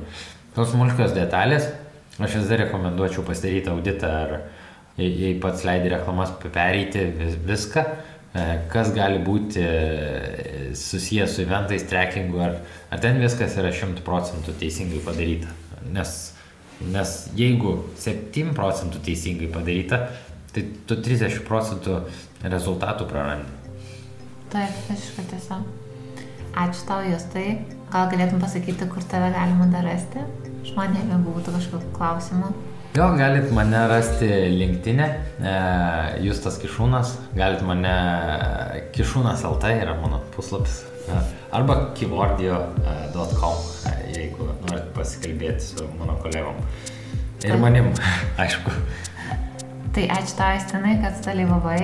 Tos smulkios detalės, aš vis dar rekomenduočiau pasidaryti auditą, ar jei pats leidai reklamas pereiti vis, viską, e, kas gali būti e, susijęs su eventais, trackingu, ar, ar ten viskas yra 100 procentų teisingai padaryta. Nes, nes jeigu 7 procentų teisingai padaryta, tai tu 30 procentų rezultatų prarandi. Taip, visiškai tiesa. Ačiū tau, Justai. Gal galėtum pasakyti, kur tave galima dar rasti? Žmonėm, jeigu būtų kažkokių klausimų. Jo, galit mane rasti linktinė, e, Justas Kišūnas, galit mane, Kišūnas LT yra mano puslapis, e, arba keywordio.com, e, jeigu norit pasikalbėti su mano kolegom. Ir manim, aišku. Tai ačiū tau, Estinai, kad dalyvavai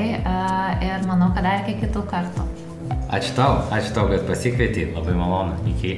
ir manau, kad dar iki kitų kartų. Ačiū tau, ačiū tau, kad pasikvietei, labai malonu, iki.